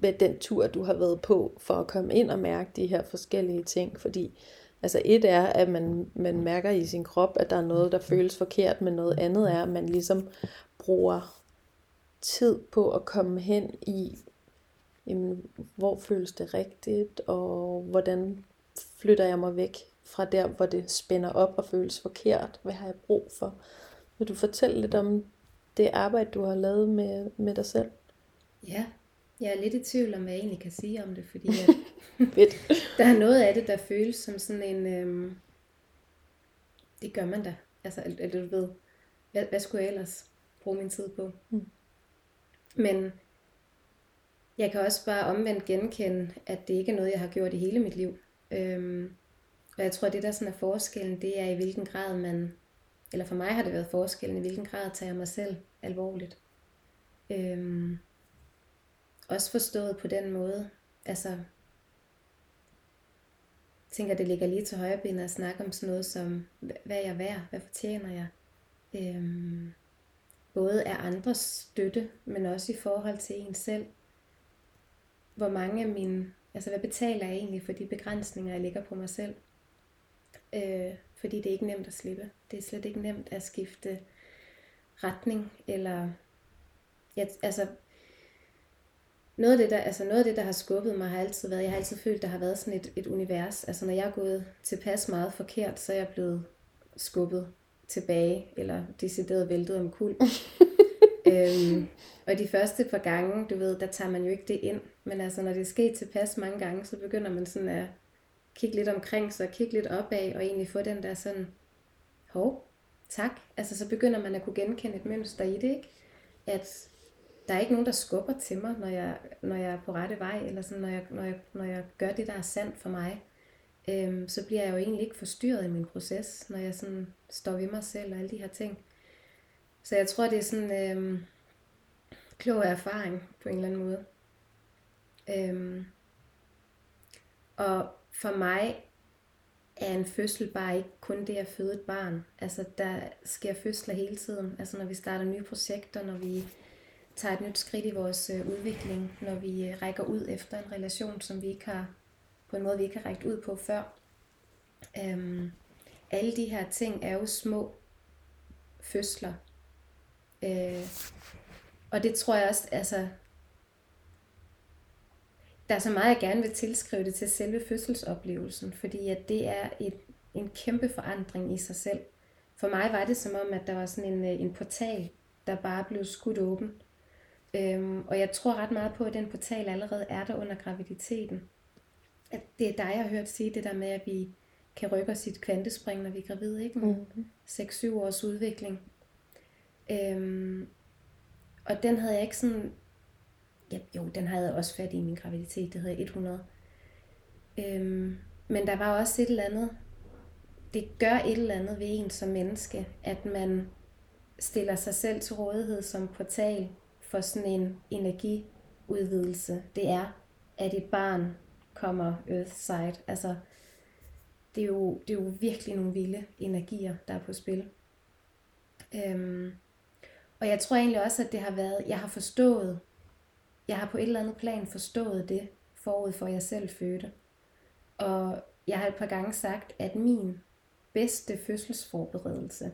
med den tur, du har været på, for at komme ind og mærke de her forskellige ting? Fordi altså et er, at man, man mærker i sin krop, at der er noget, der føles forkert, men noget andet er, at man ligesom bruger tid på at komme hen i, jamen, hvor føles det rigtigt, og hvordan flytter jeg mig væk fra der, hvor det spænder op og føles forkert? Hvad har jeg brug for? Vil du fortælle lidt om det arbejde, du har lavet med, med dig selv? Ja, jeg er lidt i tvivl om, hvad jeg egentlig kan sige om det, fordi at der er noget af det, der føles som sådan en... Øhm, det gør man da. Altså, eller eller du ved, hvad, hvad skulle jeg ellers bruge min tid på? Mm. Men jeg kan også bare omvendt genkende, at det ikke er noget, jeg har gjort i hele mit liv. Øhm, og jeg tror, at det der sådan er forskellen, det er i hvilken grad man, eller for mig har det været forskellen, i hvilken grad tager jeg mig selv alvorligt. Øhm, også forstået på den måde, altså tænker, det ligger lige til højre ben at snakke om sådan noget som, hvad er jeg værd? Hvad fortjener jeg? Øhm, både af andres støtte, men også i forhold til en selv. Hvor mange af mine, altså hvad betaler jeg egentlig for de begrænsninger, jeg lægger på mig selv? Øh, fordi det er ikke nemt at slippe. Det er slet ikke nemt at skifte retning, eller ja, altså noget af det, der, altså noget af det, der har skubbet mig, har altid været, jeg har altid følt, der har været sådan et, et univers. Altså når jeg er gået tilpas meget forkert, så er jeg blevet skubbet tilbage, eller decideret væltet om kul. øhm, og de første par gange, du ved, der tager man jo ikke det ind. Men altså når det er sket tilpas mange gange, så begynder man sådan at kigge lidt omkring sig, kigge lidt opad, og egentlig få den der sådan, hov, tak. Altså så begynder man at kunne genkende et mønster i det, ikke? At der er ikke nogen, der skubber til mig, når jeg, når jeg er på rette vej, eller sådan, når, jeg, når, jeg, når jeg gør det, der er sandt for mig. Øhm, så bliver jeg jo egentlig ikke forstyrret i min proces, når jeg sådan står ved mig selv og alle de her ting. Så jeg tror, det er sådan øhm, klog erfaring på en eller anden måde. Øhm, og for mig er en fødsel bare ikke kun det at føde et barn. Altså, der sker fødsler hele tiden. Altså, når vi starter nye projekter, når vi tager et nyt skridt i vores øh, udvikling, når vi øh, rækker ud efter en relation, som vi ikke har, på en måde vi ikke har rækket ud på før. Øhm, alle de her ting er jo små fødsler. Øh, og det tror jeg også, altså, der er så meget, jeg gerne vil tilskrive det til selve fødselsoplevelsen, fordi at det er et, en kæmpe forandring i sig selv. For mig var det som om, at der var sådan en, øh, en portal, der bare blev skudt åben. Øhm, og jeg tror ret meget på, at den portal allerede er der under graviditeten. At det er dig, jeg har hørt sige det der med, at vi kan rykke os i et kvantespring, når vi er gravide, ikke? Mm-hmm. 6-7 års udvikling. Øhm, og den havde jeg ikke sådan... Ja, jo, den havde jeg også fat i min graviditet, det jeg 100. Øhm, men der var også et eller andet... Det gør et eller andet ved en som menneske, at man stiller sig selv til rådighed som portal for sådan en energiudvidelse. Det er, at et barn kommer earthside. Altså, det er, jo, det er jo virkelig nogle vilde energier, der er på spil. Øhm, og jeg tror egentlig også, at det har været, jeg har forstået, jeg har på et eller andet plan forstået det, forud for jeg selv fødte. Og jeg har et par gange sagt, at min bedste fødselsforberedelse,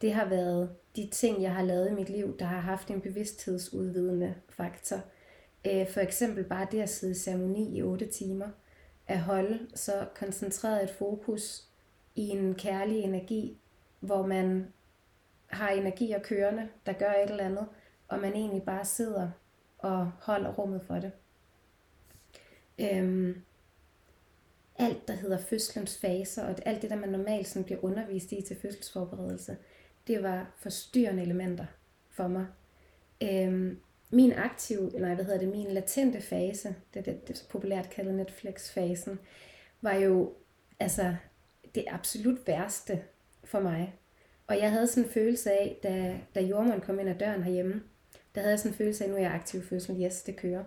det har været de ting, jeg har lavet i mit liv, der har haft en bevidsthedsudvidende faktor. Øh, for eksempel bare det at sidde i ceremoni i 8 timer, at holde så koncentreret et fokus i en kærlig energi, hvor man har energier kørende, der gør et eller andet, og man egentlig bare sidder og holder rummet for det. Øhm, alt, der hedder fødselens faser, og alt det, der man normalt sådan bliver undervist i til fødselsforberedelse, det var forstyrrende elementer for mig. Øhm, min aktive, eller hvad hedder det, min latente fase, det er det, det er populært kaldet Netflix-fasen, var jo altså det absolut værste for mig. Og jeg havde sådan en følelse af, da, da jordmoren kom ind ad døren herhjemme, der havde jeg sådan en følelse af, at nu er jeg aktiv fødsel, yes, det kører.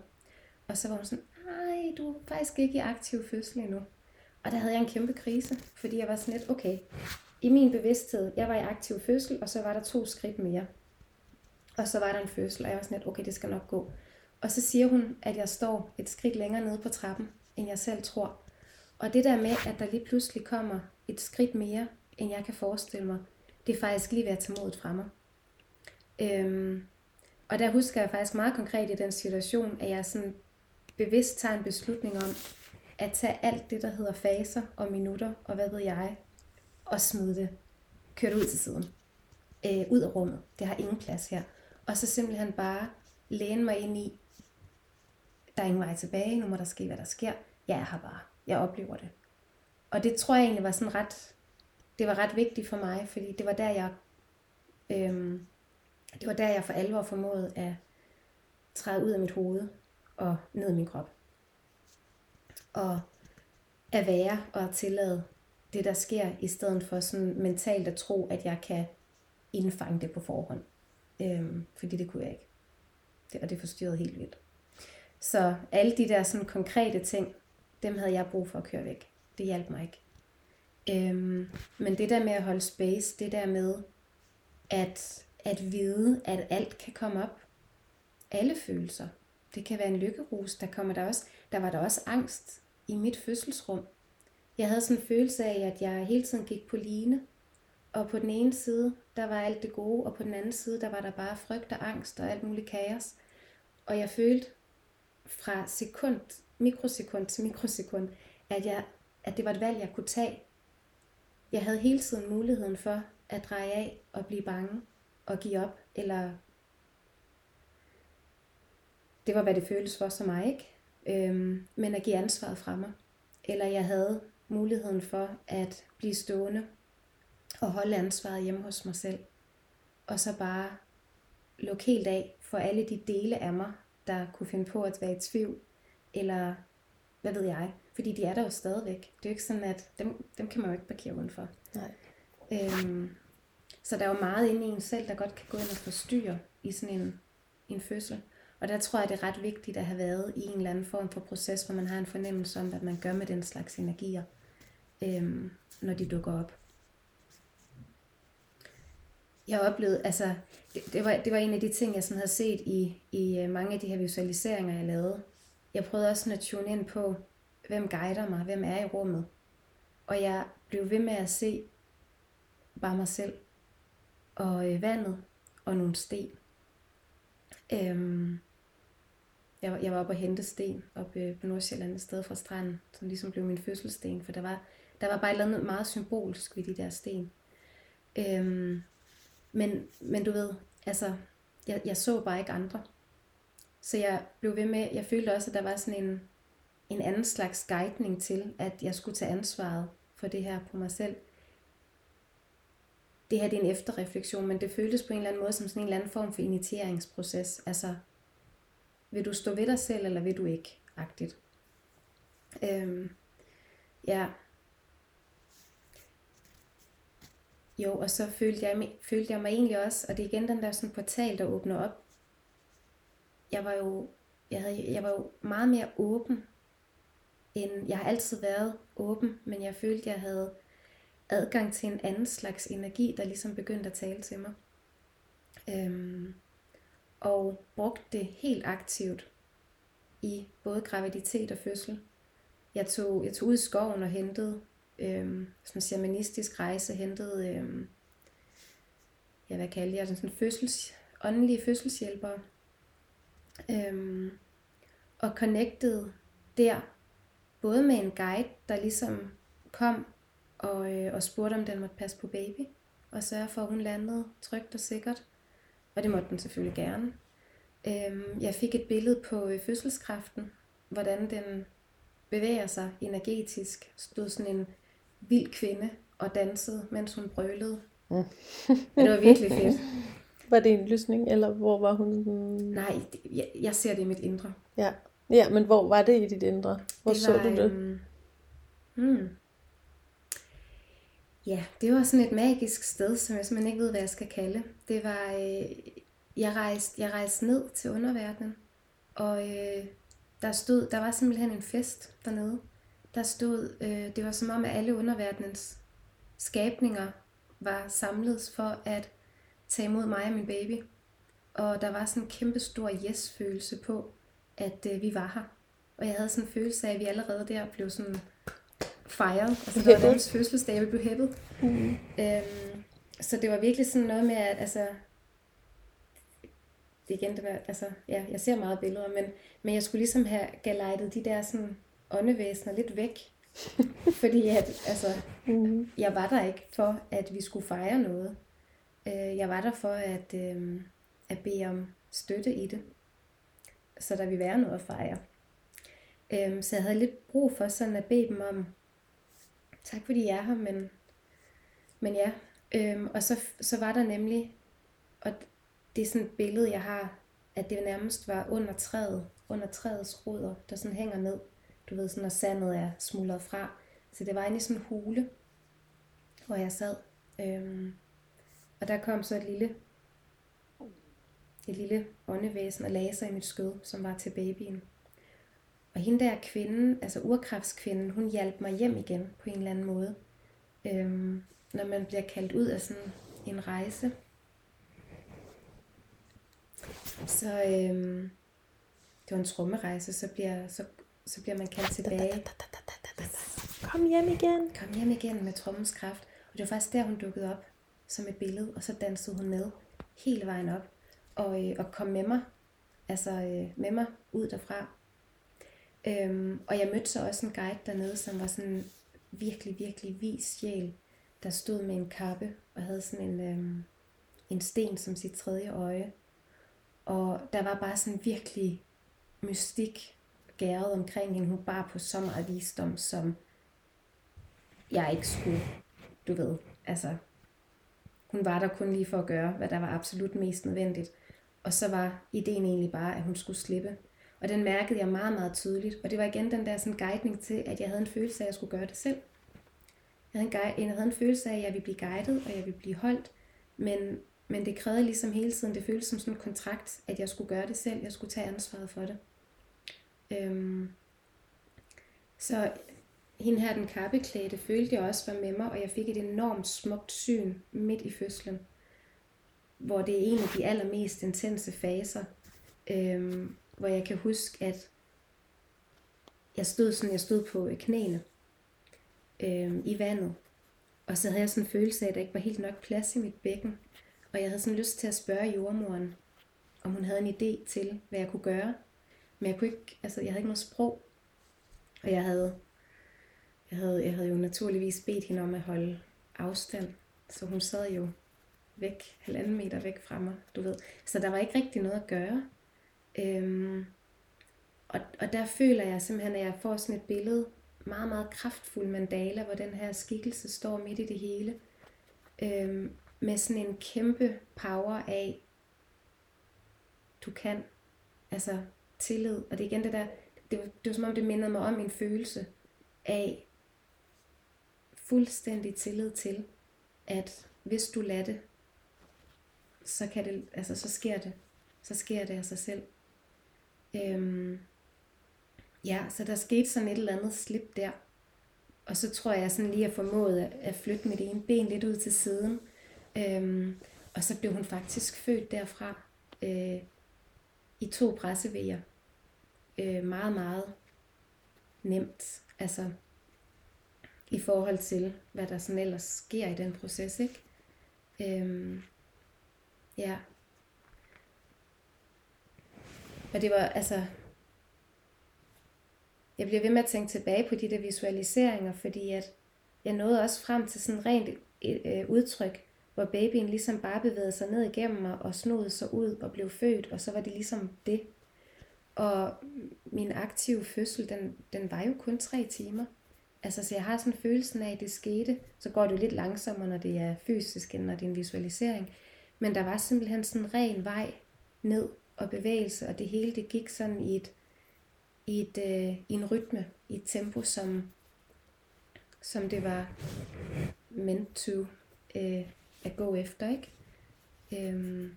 Og så var hun sådan, nej, du er faktisk ikke i aktiv fødsel endnu. Og der havde jeg en kæmpe krise, fordi jeg var sådan lidt, okay, i min bevidsthed, jeg var i aktiv fødsel, og så var der to skridt mere. Og så var der en fødsel, og jeg var sådan lidt, okay, det skal nok gå. Og så siger hun, at jeg står et skridt længere nede på trappen, end jeg selv tror. Og det der med, at der lige pludselig kommer et skridt mere, end jeg kan forestille mig, det er faktisk lige ved at tage modet fra mig. Øhm, og der husker jeg faktisk meget konkret i den situation, at jeg sådan bevidst tager en beslutning om at tage alt det, der hedder faser og minutter, og hvad ved jeg, og smide det, køre det ud til siden. Øh, ud af rummet. Det har ingen plads her. Og så simpelthen bare læne mig ind i, der er ingen vej tilbage, nu må der ske, hvad der sker. Jeg er her bare. Jeg oplever det. Og det tror jeg egentlig var sådan ret det var ret vigtigt for mig, fordi det var der, jeg, øhm, det var der, jeg for alvor formåede at træde ud af mit hoved og ned i min krop. Og at være og at tillade det, der sker, i stedet for sådan mentalt at tro, at jeg kan indfange det på forhånd. Øhm, fordi det kunne jeg ikke. Det, og det forstyrrede helt vildt. Så alle de der sådan konkrete ting, dem havde jeg brug for at køre væk. Det hjalp mig ikke. Øhm, men det der med at holde space, det der med at, at vide, at alt kan komme op. Alle følelser. Det kan være en lykkerus. Der, kommer der, også, der var der også angst i mit fødselsrum. Jeg havde sådan en følelse af, at jeg hele tiden gik på line. Og på den ene side, der var alt det gode, og på den anden side, der var der bare frygt og angst og alt muligt kaos. Og jeg følte fra sekund, mikrosekund til mikrosekund, at, jeg, at det var et valg, jeg kunne tage. Jeg havde hele tiden muligheden for at dreje af og blive bange og give op, eller det var, hvad det føltes for som mig, ikke? Øhm, men at give ansvaret fra mig. Eller jeg havde muligheden for at blive stående og holde ansvaret hjemme hos mig selv. Og så bare lukke helt af for alle de dele af mig, der kunne finde på at være i tvivl, eller hvad ved jeg, fordi de er der jo stadigvæk. Det er jo ikke sådan, at dem, dem kan man jo ikke parkere udenfor. Nej. Øhm, så der er jo meget inde i en selv, der godt kan gå ind og forstyrre i sådan en, en fødsel. Og der tror jeg, det er ret vigtigt at have været i en eller anden form for proces, hvor man har en fornemmelse om, hvad man gør med den slags energier, øhm, når de dukker op. Jeg oplevede, altså, det, det, var, det var en af de ting, jeg sådan havde set i, i øh, mange af de her visualiseringer, jeg lavede. Jeg prøvede også sådan at tune ind på, hvem guider mig, hvem er i rummet. Og jeg blev ved med at se bare mig selv, og øh, vandet, og nogle sten. Øhm, jeg, jeg var oppe og hente sten op øh, på Nordsjælland, et sted fra stranden, som ligesom blev min fødselssten, for der var, der var bare et eller andet meget symbolsk ved de der sten. Øhm, men, men du ved, altså, jeg, jeg så bare ikke andre. Så jeg blev ved med, jeg følte også, at der var sådan en, en anden slags guidning til, at jeg skulle tage ansvaret for det her på mig selv. Det her det er en efterreflektion, men det føltes på en eller anden måde som sådan en eller anden form for initieringsproces. Altså, vil du stå ved dig selv, eller vil du ikke? Agtigt. Øhm, ja. Jo, og så følte jeg, følte jeg mig egentlig også, og det er igen den der sådan portal, der åbner op. Jeg var jo, jeg, havde, jeg var jo meget mere åben, end jeg har altid været åben, men jeg følte, jeg havde adgang til en anden slags energi, der ligesom begyndte at tale til mig. Øhm, og brugte det helt aktivt i både graviditet og fødsel. Jeg tog, jeg tog ud i skoven og hentede øhm, sådan en shamanistisk rejse, hentet, øh, ja, hvad kalder jeg det, sådan fødsels, åndelige fødselshjælpere. Øh, og connected der, både med en guide, der ligesom kom og, øh, og spurgte, om den måtte passe på baby, og sørge for, at hun landede trygt og sikkert. Og det måtte den selvfølgelig gerne. Øhm, jeg fik et billede på øh, fødselskraften, hvordan den bevæger sig energetisk. Stod sådan en vild kvinde og dansede, mens hun brølede. Mm. det var virkelig fedt. Var det en lysning, eller hvor var hun? Nej, jeg, jeg ser det i mit indre. Ja. ja, men hvor var det i dit indre? Hvor det så var, du det? Um, hmm. Ja, det var sådan et magisk sted, som jeg simpelthen ikke ved, hvad jeg skal kalde. Det var, øh, jeg, rejste, jeg rejste ned til underverdenen, og øh, der stod, der var simpelthen en fest dernede. Der stod, øh, det var som om, at alle underverdenens skabninger var samlet for at tage imod mig og min baby. Og der var sådan en kæmpe stor yes-følelse på, at øh, vi var her. Og jeg havde sådan en følelse af, at vi allerede der blev sådan fejret. Altså, det var deres fødselsdag, vi blev hæppet. Mm. Øhm, så det var virkelig sådan noget med, at altså, det igen, det var, altså, ja, jeg ser meget billeder, men, men jeg skulle ligesom have galejtet de der sådan åndevæsener lidt væk. fordi at, altså, mm. jeg var der ikke for, at vi skulle fejre noget. Øh, jeg var der for at, øh, at bede om støtte i det. Så der ville være noget at fejre. Øh, så jeg havde lidt brug for sådan at bede dem om, tak fordi I er her, men, men ja. Øhm, og så, så var der nemlig, og det er sådan et billede, jeg har, at det nærmest var under træet, under træets roder, der sådan hænger ned. Du ved, sådan når sandet er smuldret fra. Så det var inde i sådan en hule, hvor jeg sad. Øhm, og der kom så et lille, et lille åndevæsen og lagde sig i mit skød, som var til babyen. Og hende der kvinden, altså urkraftskvinden, hun hjalp mig hjem igen på en eller anden måde. Øhm, når man bliver kaldt ud af sådan en rejse. Så øhm, det var en trummerejse, så bliver, så, så bliver man kaldt tilbage. Kom hjem igen. Kom hjem igen med trommens kraft. Og det var faktisk der, hun dukkede op som et billede, og så dansede hun med hele vejen op og, øh, og kom med mig, altså øh, med mig ud derfra. Øhm, og jeg mødte så også en guide dernede, som var sådan virkelig, virkelig vis sjæl, der stod med en kappe og havde sådan en, øhm, en sten som sit tredje øje. Og der var bare sådan virkelig mystik gæret omkring hende. Hun bare på så meget visdom, som jeg ikke skulle, du ved. Altså, hun var der kun lige for at gøre, hvad der var absolut mest nødvendigt. Og så var ideen egentlig bare, at hun skulle slippe. Og den mærkede jeg meget, meget tydeligt. Og det var igen den der sådan guidning til, at jeg havde en følelse af, at jeg skulle gøre det selv. Jeg havde en, guide, jeg havde en følelse af, at jeg ville blive guidet, og jeg ville blive holdt. Men, men det krævede ligesom hele tiden, det føltes som sådan en kontrakt, at jeg skulle gøre det selv. Jeg skulle tage ansvaret for det. Øhm, så hende her, den kappeklæde, følte jeg også var med mig, og jeg fik et enormt smukt syn midt i fødslen. hvor det er en af de allermest intense faser, øhm, hvor jeg kan huske, at jeg stod sådan, jeg stod på knæene øhm, i vandet, og så havde jeg sådan en følelse af, at der ikke var helt nok plads i mit bækken, og jeg havde sådan lyst til at spørge jordmoren, om hun havde en idé til, hvad jeg kunne gøre. Men jeg kunne ikke, altså jeg havde ikke noget sprog. Og jeg havde, jeg havde, jeg havde jo naturligvis bedt hende om at holde afstand. Så hun sad jo væk, halvanden meter væk fra mig, du ved. Så der var ikke rigtig noget at gøre. Øhm, og, og der føler jeg simpelthen, at jeg får sådan et billede, meget, meget kraftfuld mandala, hvor den her skikkelse står midt i det hele. Øhm, med sådan en kæmpe power af, du kan, altså tillid. Og det er igen det der, det var, det var som om det mindede mig om en følelse af fuldstændig tillid til, at hvis du lader det, så kan det, altså så sker det. Så sker det af sig selv. Øhm, ja, så der skete sådan et eller andet slip der. Og så tror jeg sådan lige at formået at flytte mit ene ben lidt ud til siden. Øhm, og så blev hun faktisk født derfra øh, i to pressevejer. Øh, meget, meget nemt. Altså i forhold til, hvad der sådan ellers sker i den proces, ikke? Øhm, ja. Og det var, altså, jeg bliver ved med at tænke tilbage på de der visualiseringer, fordi at jeg nåede også frem til sådan rent øh, øh udtryk, hvor babyen ligesom bare bevægede sig ned igennem mig og snodede sig ud og blev født, og så var det ligesom det. Og min aktive fødsel, den, den var jo kun tre timer. Altså, så jeg har sådan følelsen af, at det skete. Så går det jo lidt langsommere, når det er fysisk, end når det er en visualisering. Men der var simpelthen sådan en ren vej ned og bevægelse, og det hele det gik sådan i et, i et, øh, i en rytme, i et tempo, som, som det var meant to øh, at gå efter, ikke? Øhm,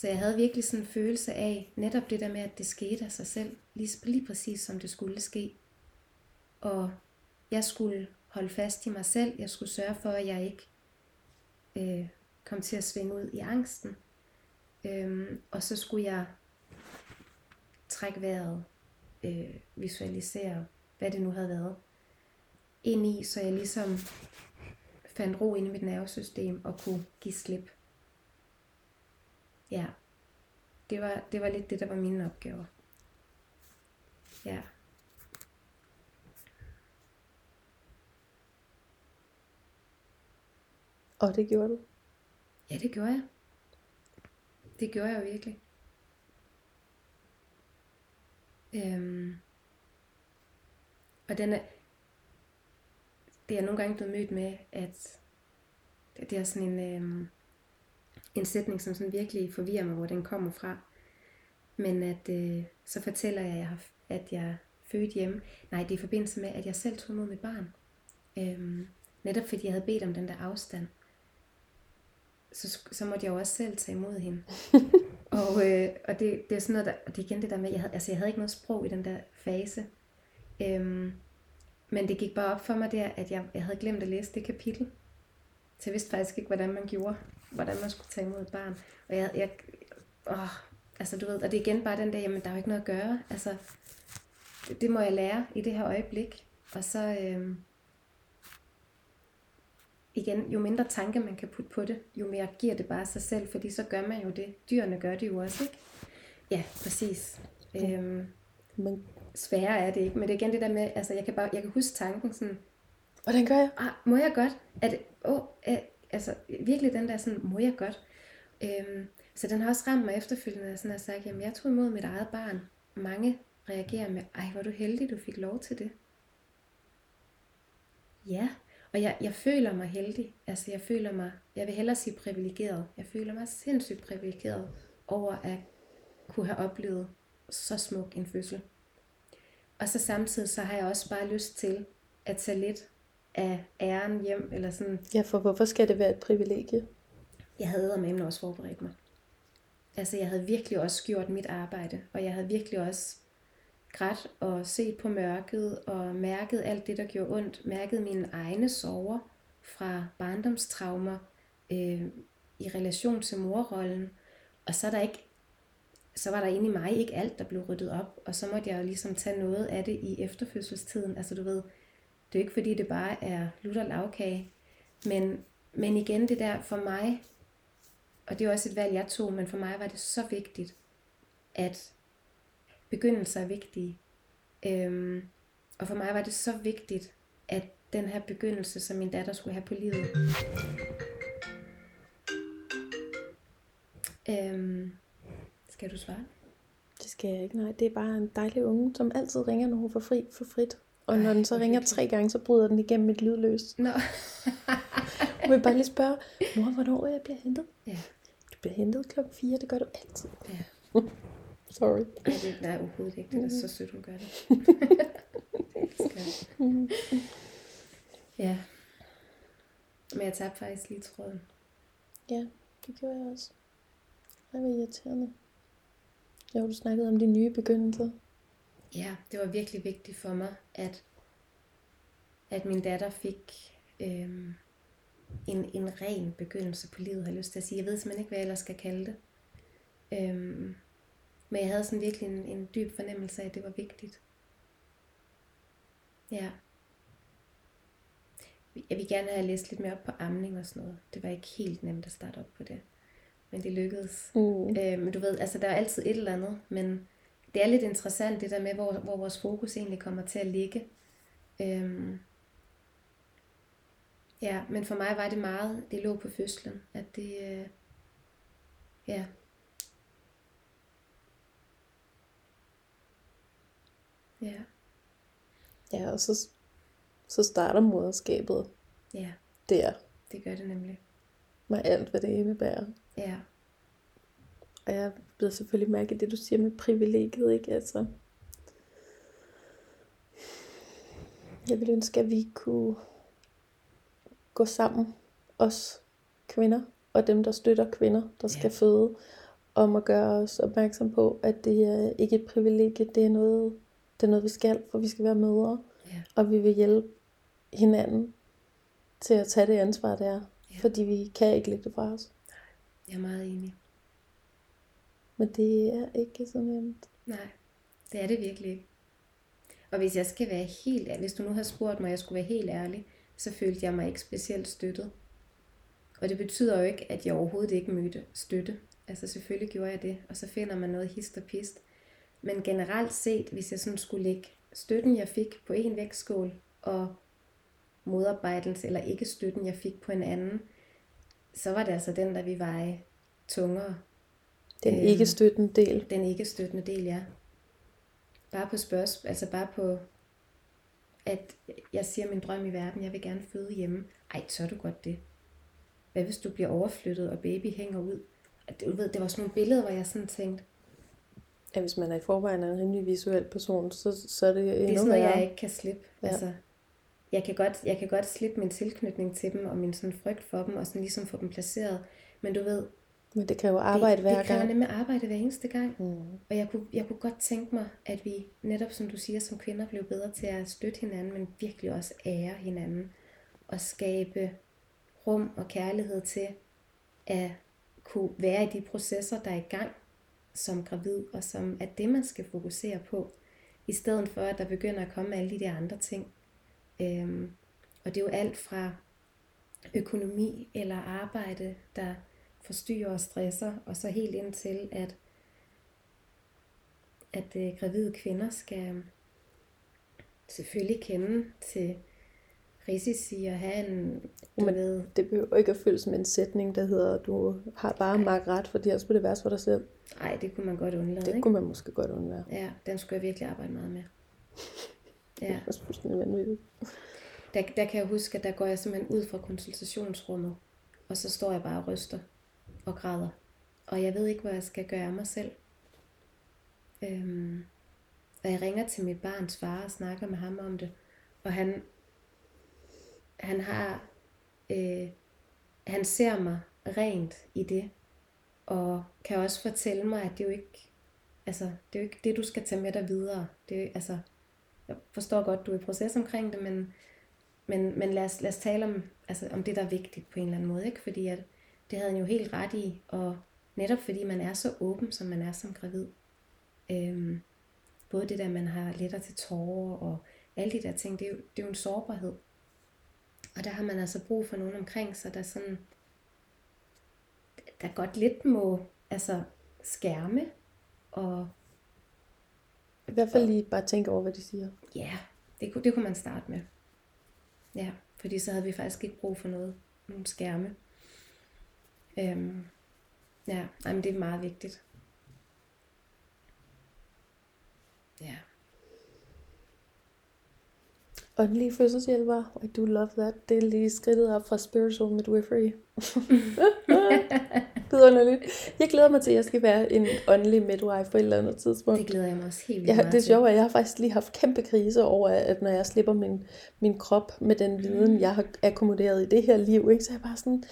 så jeg havde virkelig sådan en følelse af netop det der med, at det skete af sig selv, lige, lige præcis som det skulle ske. Og jeg skulle holde fast i mig selv. Jeg skulle sørge for, at jeg ikke øh, kom til at svinge ud i angsten. Øhm, og så skulle jeg trække vejret, øh, visualisere, hvad det nu havde været, ind i, så jeg ligesom fandt ro ind i mit nervesystem og kunne give slip. Ja, det var, det var lidt det, der var mine opgaver. Ja. Og det gjorde du? Ja, det gjorde jeg. Det gjorde jeg jo virkelig. Øhm, og den er, det er nogle gange blevet mødt med, at det er sådan en, øhm, en sætning, som sådan virkelig forvirrer mig, hvor den kommer fra. Men at øh, så fortæller jeg, at jeg, har, at jeg født hjemme. Nej, det er i forbindelse med, at jeg selv tog imod mit barn. Øhm, netop fordi jeg havde bedt om den der afstand så, så måtte jeg jo også selv tage imod hende. og øh, og det, det er sådan noget, der, og det er igen det der med, jeg havde, altså jeg havde ikke noget sprog i den der fase. Øhm, men det gik bare op for mig der, at jeg, jeg havde glemt at læse det kapitel. Så jeg vidste faktisk ikke, hvordan man gjorde, hvordan man skulle tage imod et barn. Og jeg, jeg åh, altså du ved, og det er igen bare den der, jamen der er jo ikke noget at gøre. Altså, det, det må jeg lære i det her øjeblik. Og så, øhm, igen, jo mindre tanke man kan putte på det, jo mere giver det bare sig selv, fordi så gør man jo det. Dyrene gør det jo også, ikke? Ja, præcis. Ja. Øhm, men sværere er det ikke, men det er igen det der med, altså jeg kan bare, jeg kan huske tanken sådan, Hvordan gør jeg? Ah, må jeg godt? Er det, oh, er, altså virkelig den der sådan, må jeg godt? Øhm, så den har også ramt mig efterfølgende, at sådan har sagt, jamen jeg tog imod mit eget barn. Mange reagerer med, ej hvor du heldig, du fik lov til det. Ja, og jeg, jeg føler mig heldig. Altså jeg føler mig, jeg vil hellere sige privilegeret. Jeg føler mig sindssygt privilegeret over at kunne have oplevet så smuk en fødsel. Og så samtidig så har jeg også bare lyst til at tage lidt af æren hjem. Eller sådan. Ja, for hvorfor skal det være et privilegie? Jeg havde med også forberedt mig. Altså jeg havde virkelig også gjort mit arbejde, og jeg havde virkelig også grædt og set på mørket og mærket alt det, der gjorde ondt. Mærket mine egne sorger fra barndomstraumer. Øh, i relation til morrollen. Og så er der ikke så var der inde i mig ikke alt, der blev ryddet op, og så måtte jeg jo ligesom tage noget af det i efterfødselstiden. Altså du ved, det er ikke fordi, det bare er lutter lavkage, men, men igen det der for mig, og det er også et valg, jeg tog, men for mig var det så vigtigt, at begyndelser er vigtige. Øhm, og for mig var det så vigtigt, at den her begyndelse, som min datter skulle have på livet, øhm, skal du svare? Det skal jeg ikke, nej. Det er bare en dejlig unge, som altid ringer, når hun får fri for frit. Og når den så ringer tre gange, så bryder den igennem mit lydløs. Nå. Hun vil bare lige spørge, mor, hvornår jeg bliver hentet? Ja. Du bliver hentet klokken 4, det gør du altid. Ja. Sorry. Ej, det nej, overhovedet ikke. Det er så sødt, hun gør det. Elsker. ja. Men jeg tabte faktisk lige tråden. Ja, det gjorde jeg også. Det var irriterende. Jo, du snakkede om de nye begyndelser. Ja, det var virkelig vigtigt for mig, at, at min datter fik øhm, en, en ren begyndelse på livet, har jeg lyst til at sige. Jeg ved simpelthen ikke, hvad jeg ellers skal kalde det. Øhm, men jeg havde sådan virkelig en, en dyb fornemmelse af, at det var vigtigt. Ja. Jeg vil gerne have læst lidt mere op på amning og sådan noget. Det var ikke helt nemt at starte op på det. Men det lykkedes. Mm. Øh, men du ved, altså der er altid et eller andet, men det er lidt interessant det der med, hvor, hvor vores fokus egentlig kommer til at ligge. Øhm, ja, men for mig var det meget, det lå på fødslen, at det, øh, ja. Ja, Ja, og så, så starter moderskabet ja, der. det gør det nemlig. Med alt, hvad det indebærer. Ja, Og jeg bliver selvfølgelig mærke det, du siger med privilegiet, ikke? Altså, jeg vil ønske, at vi kunne gå sammen, os kvinder, og dem, der støtter kvinder, der skal Ja. føde, om at gøre os opmærksom på, at det er ikke et privilegie, det er noget, det er noget vi skal, for vi skal være mødre, ja, og vi vil hjælpe hinanden til at tage det ansvar, det er, Ja. fordi vi kan ikke lægge det fra os. jeg er meget enig. Men det er ikke så nemt. Nej, det er det virkelig ikke. Og hvis jeg skal være helt ærlig, hvis du nu har spurgt mig, at jeg skulle være helt ærlig, så følte jeg mig ikke specielt støttet. Og det betyder jo ikke, at jeg overhovedet ikke mødte støtte. Altså selvfølgelig gjorde jeg det, og så finder man noget hist og pist. Men generelt set, hvis jeg sådan skulle lægge støtten, jeg fik på en vægtskål, og modarbejdelse eller ikke støtten, jeg fik på en anden, så var det altså den, der vi veje tungere. Den Øhm. ikke støttende del. Den ikke støttende del, ja. Bare på spørgsmål, altså bare på, at jeg siger min drøm i verden, jeg vil gerne føde hjemme. Ej, tør du godt det? Hvad hvis du bliver overflyttet, og baby hænger ud? Du ved, det var sådan nogle billeder, hvor jeg sådan tænkte, Ja, hvis man er i forvejen en rimelig visuel person, så, så er det endnu det er sådan noget, jeg ikke kan slippe. Ja. Altså, jeg kan, godt, jeg kan godt slippe min tilknytning til dem, og min sådan frygt for dem, og sådan ligesom få dem placeret. Men du ved, Men det kræver arbejde det, hver det kræver gang. nemlig arbejde hver eneste gang. Mm. Og jeg kunne, jeg kunne godt tænke mig, at vi netop som du siger, som kvinder blev bedre til at støtte hinanden, men virkelig også ære hinanden. Og skabe rum og kærlighed til at kunne være i de processer, der er i gang som gravid, og som er det, man skal fokusere på, i stedet for, at der begynder at komme alle de der andre ting. Øhm, og det er jo alt fra økonomi eller arbejde, der forstyrrer og stresser, og så helt ind til, at, at øh, gravide kvinder skal selvfølgelig kende til risici og have en, du Men- ved, Det behøver ikke at føles som en sætning, der hedder, du har bare magt ret, fordi ellers bliver det værst for dig selv. ej, det kunne man godt undlade, Det ikke? kunne man måske godt undvære. Ja, den skulle jeg virkelig arbejde meget med. Det Ja, er også fuldstændig vanvittigt. der, der kan jeg huske, at der går jeg simpelthen ud fra konsultationsrummet, og så står jeg bare og ryster og græder. Og jeg ved ikke, hvad jeg skal gøre af mig selv. Øhm, og jeg ringer til mit barns far og snakker med ham om det. Og han, han har, øh, han ser mig rent i det. Og kan også fortælle mig, at det jo ikke, altså, det er jo ikke det, du skal tage med dig videre. Det er, jo- altså, jeg forstår godt, du er i proces omkring det, men, men, men lad, os, lad os tale om, altså, om det, der er vigtigt på en eller anden måde. Ikke? Fordi at det havde han jo helt ret i, og netop fordi man er så åben, som man er som gravid. Øhm, både det der, man har lettere til tårer, og alle de der ting, det er, jo, det er jo en sårbarhed. Og der har man altså brug for nogen omkring sig, der sådan, der godt lidt må altså, skærme, og I hvert fald lige bare tænke over, hvad de siger. ja, det, kunne- det kunne man starte med. Ja, fordi så havde vi faktisk ikke brug for noget, nogle skærme. Øhm, ja, ej, men det er meget vigtigt. Ja. Åndelige fødselshjælper, I do love that. Det er lige skridtet op fra spiritual midwifery. Vidunderligt. Jeg glæder mig til, at jeg skal være en åndelig midwife på et eller andet tidspunkt. Det glæder jeg mig også helt vildt meget det er sjovt, at jeg har faktisk lige haft kæmpe krise over, at når jeg slipper min, min krop med den viden, jeg har akkumuleret i det her liv, ikke, så er jeg bare sådan,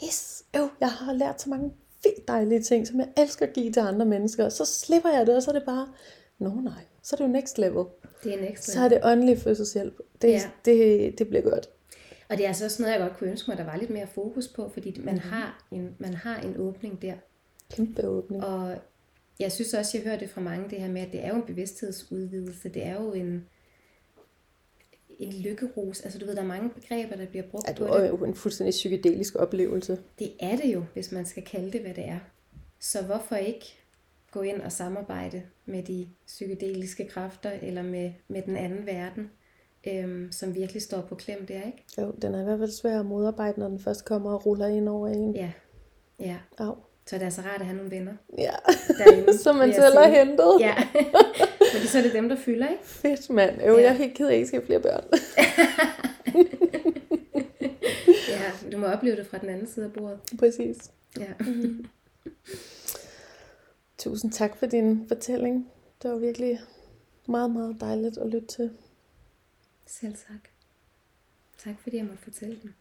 pis, øv, jeg har lært så mange vildt dejlige ting, som jeg elsker at give til andre mennesker, og så slipper jeg det, og så er det bare, nå nej, så er det jo next level. Det er en ekstra. Så er det åndelig fødselshjælp. Det, Ja. ja. det, det bliver godt. Og det er altså også noget, jeg godt kunne ønske mig, der var lidt mere fokus på, fordi man, Mhm. har, en, man har en åbning der. Kæmpe åbning. Og jeg synes også, jeg hører det fra mange, det her med, at det er jo en bevidsthedsudvidelse. Det er jo en, en lykkerus. Altså du ved, der er mange begreber, der bliver brugt Ja, på det det. jo en fuldstændig psykedelisk oplevelse. Det er det jo, hvis man skal kalde det, hvad det er. Så hvorfor ikke gå ind og samarbejde med de psykedeliske kræfter, eller med, med den anden verden, øhm, som virkelig står på klem der, ikke? Jo, den er i hvert fald svær at modarbejde, når den først kommer og ruller ind over en. Ja, ja. Au. Så det er altså rart at have nogle venner Ja, derinde. som man selv har hentet. Ja, fordi så er det dem, der fylder, ikke? Fedt, mand. Jo, Ja. jeg er helt ked af, at jeg ikke skal have flere børn. Ja, du må opleve det fra den anden side af bordet. Præcis. Ja. Tusind tak for din fortælling. Det var virkelig meget, meget dejligt at lytte til. Selv tak. Tak fordi jeg måtte fortælle den.